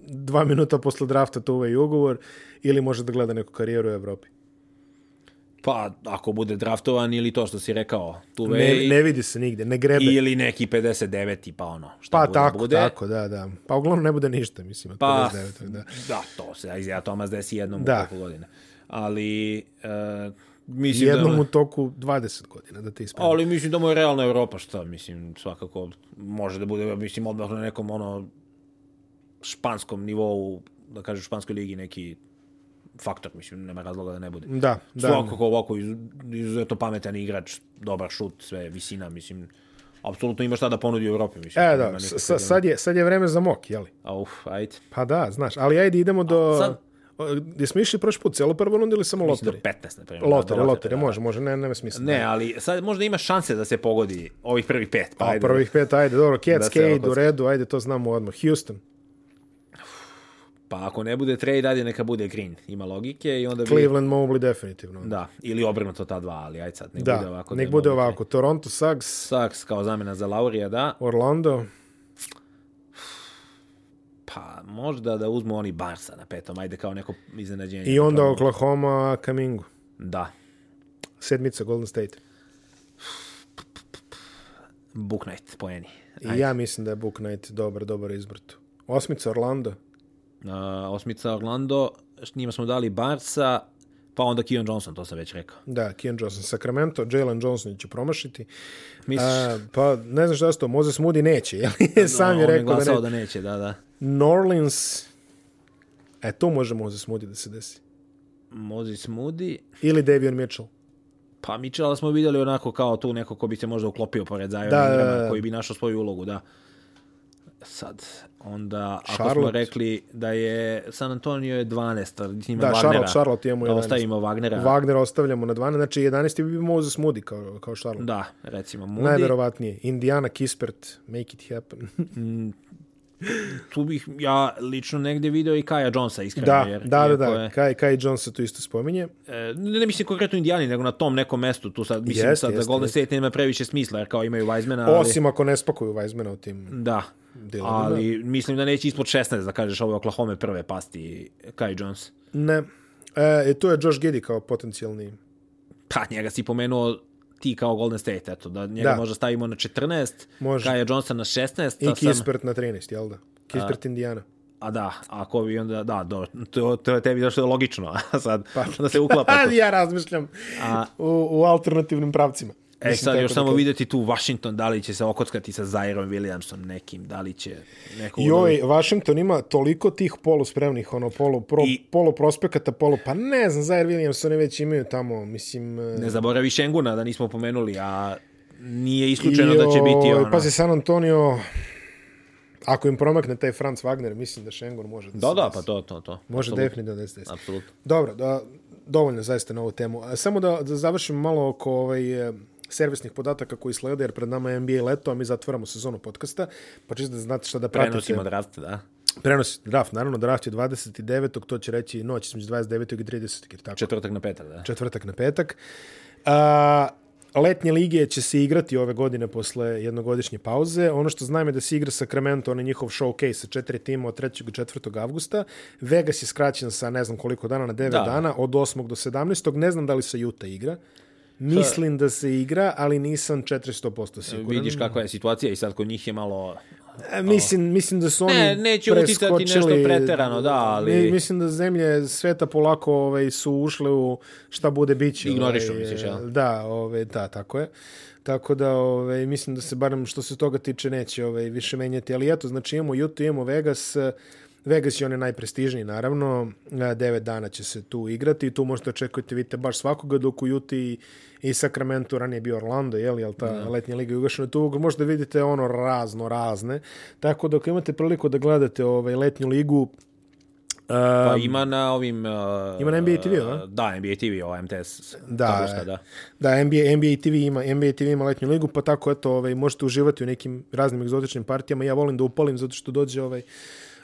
dva minuta posle drafta to i ugovor ili može da gleda neku karijeru u Evropi. Pa, ako bude draftovan ili to što si rekao, tu Ne, ne vidi se nigde, ne grebe. ili neki 59. pa ono, šta pa bude, tako, bude. tako, da, da. Pa uglavnom ne bude ništa, mislim, od Pa, 59. Da. da, to se Isaiah Thomas desi jednom Da. u koliko godina. Ali, uh, mislim Jednom da... u toku 20 godina, da te ispravim. Ali mislim da mu je realna Evropa, šta, mislim, svakako može da bude, mislim, odmah na nekom, ono, španskom nivou, da kažem, španskoj ligi neki faktor, mislim, nema razloga da ne bude. Da, da. Svakako ovako iz- izuzetno pametan igrač, dobar šut, sve visina, mislim, apsolutno ima šta da ponudi u Evropi, mislim. E, da, sa- sad je, sad je vreme za mok, jeli? A, uf, ajde. Pa da, znaš, ali ajde idemo do... sad- O, Gdje smo išli prošli put, celo prvo rundu ili samo Mislim lotari? do 15, na primjer. Lotari, Do lotari, da. može, može, ne, nema smisla. Ne, ali sad možda ima šanse da se pogodi ovih prvih pet. Pa, A ajde. prvih pet, ajde, dobro, Da Cats, Cade, okocka. u redu, ajde, to znamo odmah. Houston, Pa ako ne bude trade, ajde neka bude Green. Ima logike i onda bi... Cleveland, Mobley, definitivno. Da, ili obrnuto ta dva, ali ajde sad, nek Da, bude ovako. nek bude ovako. Toronto, Suggs, Saks kao zamena za Laurija, da. Orlando, Pa možda da uzmu oni Barsa na petom, ajde kao neko iznenađenje. i onda. Oklahoma, Kamingu. Da, Sedmica, Golden State. Book Knight, poeni. I ja mislim da je Book Knight dobar, dobar izbor tu. Osmica, Orlando. Uh, osmica Orlando, njima smo dali Barsa, pa onda Keon Johnson, to sam već rekao. Da, Keon Johnson, Sacramento, Jalen Johnson će promašiti. Misliš? A, pa ne znam šta je to, Moses Moody neće, jel? Sam je rekao da glasao ne. da neće, da, da. New Orleans, e, tu može Moses Moody da se desi. Moses Moody, Ili Davion Mitchell. Pa Mitchella smo vidjeli onako kao tu neko ko bi se možda uklopio pored Zion Da, da, da. koji bi našao svoju ulogu, da. Sad, onda, ako smo Charlotte. rekli da je San Antonio je 12, a ima Da, Wagnera, Charlotte, Charlotte imamo da 11. ostavimo Wagnera. Wagner ostavljamo na 12, znači 11. bi bio Moses Moody kao, kao Charlotte. Da, recimo Moody. Najverovatnije. Indiana, Kispert, make it happen. Tu bih ja lično negdje video i Kaja Jonesa, iskreno. da, jer, da, da, da. Je, Kai, Kai Jones se tu isto spominje. e, ne, ne mislim konkretno Indijani, nego na tom nekom mestu. Tu sad, mislim Jeste, sad da jeste, Golden jeste. State nema previše smisla, jer kao imaju Weizmana, ali... Osim ako ne spakuju Weizmana u tim Da, dilemama. ali mislim da neće ispod 16 da kažeš ove Oklahoma prve pasti Kai Jones. Ne. E, i tu je Josh Giddy kao potencijalni. Pa njega si pomenuo ti kao Golden State, eto, da njega Da. možda stavimo na 14, Može. Kaja Jonesa na 16, I a, sam, Kispert na 13, jel da? Kispert Indiana. a da, ako bi onda, da, do, to, to je tebi došlo logično, a sad da se uklapa Pa, to. ja razmišljam A- u, u alternativnim pravcima. E Mislim, sad još da samo kažem. vidjeti tu Washington, da li će se okockati sa Zairom Williamsom nekim, da li će neko... Joj, ovih- Washington ima toliko tih poluspremnih, ono, polu, pro, I- polu prospekata, polu, pa ne znam, Zaire Williams, oni već imaju tamo, mislim... e, Ne zaboravi Šenguna da nismo pomenuli, a nije isključeno da će biti ono... Pazi, San Antonio, ako im promakne taj Franz Wagner, mislim da Šengun može da, Da, se da, desi. pa to, to, to. Može definitivno da se desi. Apsolutno. Dobro, da, dovoljno zaista na ovu temu. Samo da, da završim malo oko ovaj, e, servisnih podataka koji slede, jer pred nama je NBA leto, a mi zatvaramo sezonu podcasta, pa čisto da znate šta da pratite. Prenosimo draft, da. Prenosi draft, naravno, draft je 29. To će reći noć između 29. i 30. Jer tako, Četvrtak na petak, da. četvrtak na petak. A, letnje lige će se igrati ove godine posle jednogodišnje pauze. Ono što znam je da se igra Sacramento, on je njihov showcase sa četiri tima od 3. i 4. avgusta. Vegas je skraćen sa ne znam koliko dana na 9 Da. dana, od 8. do 17. Ne znam da li se Utah igra. Mislim da se igra, ali nisam 400% siguran. Vidiš kakva je situacija i sad kod njih je malo... E, mislim, mislim da su oni Ne, neće uticati nešto preterano, da, ali- Mi- Mislim da zemlje sveta polako ovaj, su ušle u šta bude biće. Ignorišu, ovaj, misliš, jel? Da, ovaj, da, tako je. Tako da ovaj, mislim da se barem što se toga tiče neće ovaj, više menjati. Ali eto, znači imamo Utah, imamo Vegas, Vegas je onaj najprestižniji, naravno. Devet dana će se tu igrati i tu možete očekujete, vidite, baš svakoga, dok u Utah i, Sacramento, ranije bio Orlando, jel, jel ta no. letnja liga ugašena, tu možete vidite ono razno, razne. Tako da ako imate priliku da gledate ovaj, letnju ligu, Pa ima na ovim... Uh, ima na NBA TV, a? Da, NBA TV, ovo MTS. Da, tabuška, da. da NBA, NBA, TV ima, NBA TV ima letnju ligu, pa tako, eto, ovaj, možete uživati u nekim raznim egzotičnim partijama. Ja volim da upalim zato što dođe ovaj,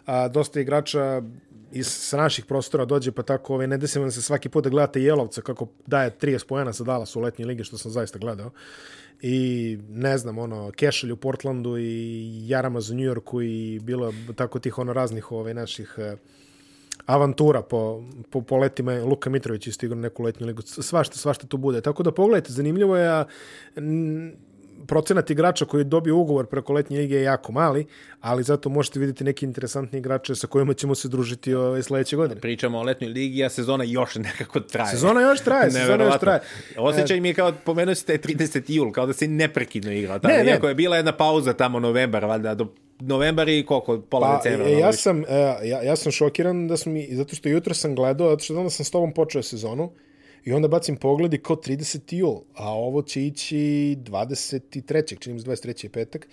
a, dosta igrača iz sa naših prostora dođe, pa tako ovaj, ne desi vam se svaki put da gledate Jelovca kako daje 30 pojena sa Dallas u letnjoj ligi, što sam zaista gledao. I ne znam, ono, Kešelj u Portlandu i Jaramaz u Njujorku i bilo tako tih ono raznih ovaj, naših uh, avantura po, po, po letima. Luka Mitrović isto igra neku letnju ligu. Svašta, svašta tu bude. Tako da pogledajte, zanimljivo je, a procenat igrača koji dobio ugovor preko letnje lige je jako mali, ali zato možete vidjeti neki interesantni igrače sa kojima ćemo se družiti ove sledeće godine. Pričamo o letnoj ligi, a sezona još nekako traje. Sezona još traje, sezona još traje. Osjećaj e... mi je kao, pomenuo si taj 30. jul, kao da se neprekidno igra. Tamo, ne, ne. Iako je bila jedna pauza tamo novembar, valjda, do novembar i koliko, pola pa, decembra. E, ja, sam, e, ja, ja sam šokiran da smo, zato što jutro sam gledao, zato što onda sam s tobom počeo sezonu i onda bacim pogled i kao 30. jul, a ovo će ići 23. čini mi 23. petak.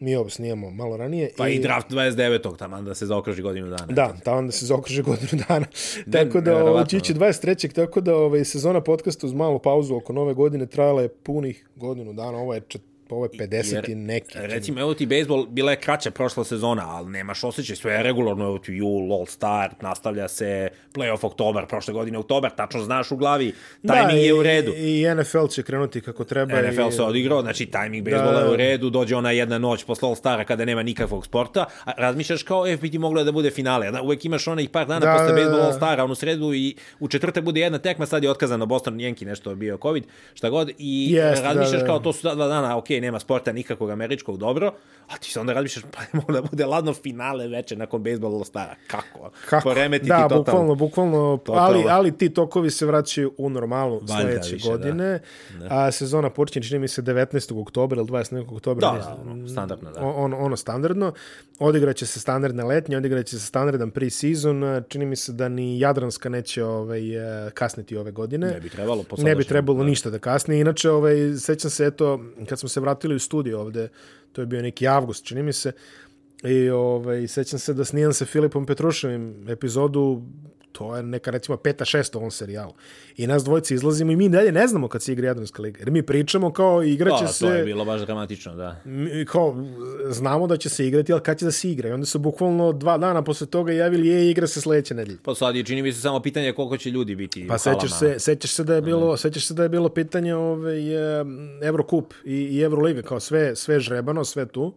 Mi ovo snijemo malo ranije. Pa i, i draft 29. tamo da se zaokruži godinu dana. Da, tamo da se zaokruži godinu dana. tako da ovo će ići 23. Tako da ovaj, sezona podcasta uz malu pauzu oko nove godine trajala je punih godinu dana. Ovo je čet, ovo je 50 Jer, i neki. Recimo, evo ti bejsbol, bila je kraća prošla sezona, ali nemaš osjećaj, sve je regularno, evo ti jul, all star, nastavlja se playoff oktobar, prošle godine oktobar, tačno znaš u glavi, tajming da, je u redu. I, i NFL će krenuti kako treba. NFL i... se odigrao, znači tajming bejsbola da, je u redu, dođe ona jedna noć posle all stara kada nema nikakvog sporta, a razmišljaš kao, e, ti moglo da bude finale, da, uvek imaš onih par dana da, posle da, bejsbola all stara, onu sredu i u četvrte bude jedna tekma, sad je otkazano Boston Jenki, nešto bio COVID, šta god, i Jest, razmišljaš da, da. kao, to su dva dana, ok, nema sporta nikakvog američkog dobro, a ti se onda razmišljaš, pa ne da bude ladno finale veče nakon bejsbola stara. Kako? Kako? Poremeti da, ti bukvalno, bukvalno, ali, ali ti tokovi se vraćaju u normalu Valjda sledeće više, godine. Da. da. A sezona počinje, čini mi se, 19. oktobra ili 20. oktobra. Da, da, ono, standardno, da. On, ono standardno. Odigraće se standardna letnja, odigraće se standardan pre-season. Čini mi se da ni Jadranska neće ovaj, kasniti ove godine. Ne bi trebalo. Ne bi trebalo da. ništa da kasni. Inače, ovaj, sećam se, eto, kad smo se vratili u studiju ovde, to je bio neki avgust, čini mi se, i ovaj, sećam se da snijam sa Filipom Petruševim epizodu to je neka recimo peta, šesta u ovom serijalu. I nas dvojice izlazimo i mi dalje ne znamo kad se igra Jadranska liga. Jer mi pričamo kao igraće da, se... To je bilo baš dramatično, da. Mi, kao, znamo da će se igrati, ali kad će da se igra? I onda su bukvalno dva dana posle toga javili je igra se sledeće nedelje. Pa sad je čini mi se samo pitanje koliko će ljudi biti Pa sećaš se, sećaš se da je bilo, mm. sećaš se da je bilo pitanje ovaj, Evrokup i, i Evroliga, kao sve, sve žrebano, sve tu.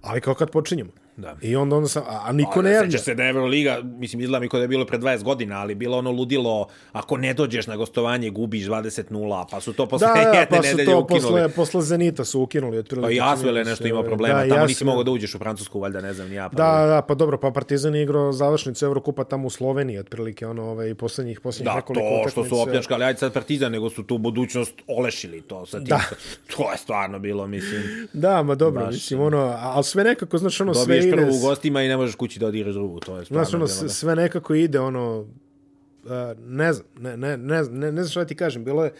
Ali kao kad počinjemo. Da. I onda, onda sam, a, a niko ne javlja. Se da je Euroliga, mislim, izgleda mi kod da je bilo pre 20 godina, ali bilo ono ludilo, ako ne dođeš na gostovanje, gubiš 20-0, pa su to posle da, jedne pa nedelje to ukinuli. Posle, posle Zenita su ukinuli. Otprilike, pa i Asvel je nešto imao problema, da, tamo nisi mogao da uđeš u Francusku, valjda, ne znam, ni ja. Pa da, da, pa dobro, pa Partizan je igrao završnicu Evrokupa tamo u Sloveniji, otprilike, ono, ovaj, poslednjih, poslednjih da, nekoliko Da, to što su opljačkali, ajde sad Partizan, nego su tu budućnost olešili to sa tim. Da. To je stvarno bilo, mislim. Da, ma dobro, Baš, mislim, ono, ali sve nekako, znaš, ono, sve prvo u gostima i ne možeš kući da odigraš drugu, to je stvarno. Znaš, ono, da. sve nekako ide, ono, uh, ne znam, ne, ne, ne, ne, ne znam šta ti kažem, bilo je,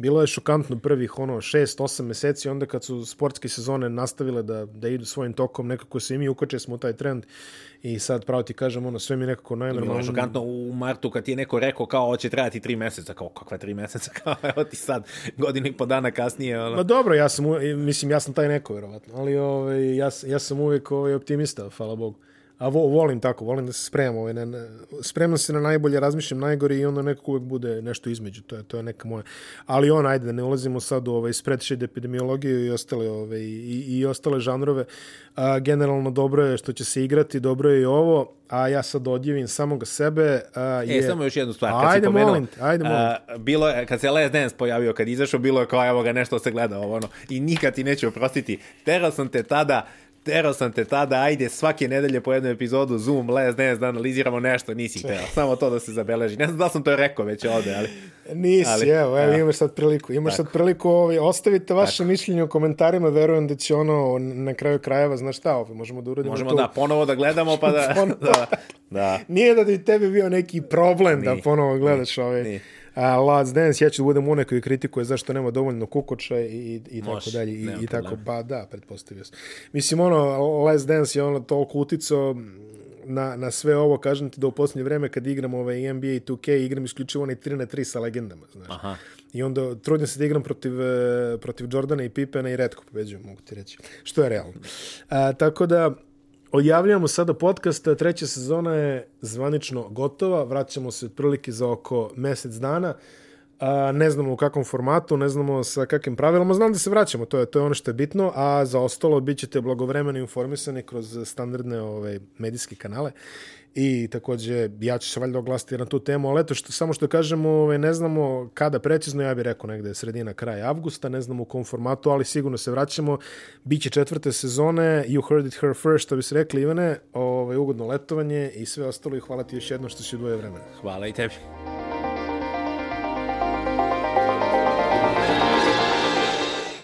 bilo je šokantno prvih ono 6-8 meseci onda kad su sportske sezone nastavile da, da idu svojim tokom nekako se i mi ukoče smo u taj trend. I sad pravo ti kažem ono sve mi nekako najnormalno bilo šokantno u martu kad ti je neko rekao kao hoće trajati 3 meseca. Kao kakva 3 meseca? Kao evo ti sad godinu i po dana kasnije ono. Ma dobro ja sam mislim ja sam taj neko verovatno ali ovaj ja ja sam uvek ovaj optimista hvala Bogu a vo, volim tako, volim da se spremam, ovaj, ne, ne, spremam se na najbolje, razmišljam najgore i onda nekako uvek bude nešto između, to je, to je neka moja. Ali on, ajde, da ne ulazimo sad u ovaj, spredshed epidemiologiju i ostale, ovaj, i, i ostale žanrove. A, generalno dobro je što će se igrati, dobro je i ovo, a ja sad odjevim samoga sebe. A, je... E, samo još jednu stvar. Kad ajde, si pomenuo, molim te, ajde, molim te. bilo je, kad se Les Dance pojavio, kad izašao, bilo je kao, evo ga, nešto se gleda, ovo, ono, i nikad ti neću oprostiti. Terao sam te tada terao sam te tada, ajde svake nedelje po jednu epizodu Zoom, Les Dance da analiziramo nešto, nisi teo. Samo to da se zabeleži. Ne znam da sam to rekao već ovde, ali... Nisi, ali, evo, evo, imaš sad priliku. Imaš tako. sad priliku, ovaj, ostavite vaše tako. mišljenje u komentarima, verujem da će ono na kraju krajeva, znaš šta, ovaj, možemo da uradimo Možemo tu. da, ponovo da gledamo, pa da... da, da. Nije da bi tebi bio neki problem da Ni. da ponovo gledaš ove... Ni a, Let's Dance, ja ću da budem onaj koji kritikuje zašto nema dovoljno kukoča i, i tako Može, dalje. I, i tako, pa da, pretpostavio sam. Mislim, ono, Let's Dance je ono toliko utico na, na sve ovo, kažem ti da u posljednje vreme kad igram ovaj NBA 2K, igram isključivo onaj 3 na 3 sa legendama, znaš. Aha. I onda trudim se da igram protiv, e, protiv Jordana i Pipena i redko pobeđujem, mogu ti reći. Što je realno. A, tako da, Odjavljamo sada podcast, treća sezona je zvanično gotova, vraćamo se otprilike za oko mesec dana. Ne znamo u kakvom formatu, ne znamo sa kakvim pravilama, znam da se vraćamo, to je, to je ono što je bitno, a za ostalo bit ćete blagovremeno informisani kroz standardne ove, ovaj, medijske kanale i takođe ja ću se valjda oglasiti na tu temu, ali eto, što, samo što kažemo, ne znamo kada precizno, ja bih rekao negde sredina kraja avgusta, ne znamo u kom formatu, ali sigurno se vraćamo. Biće četvrte sezone, you heard it her first, što bi se rekli Ivane, ovaj, ugodno letovanje i sve ostalo i hvala ti još jedno što si dvoje vremena. Hvala i tebi.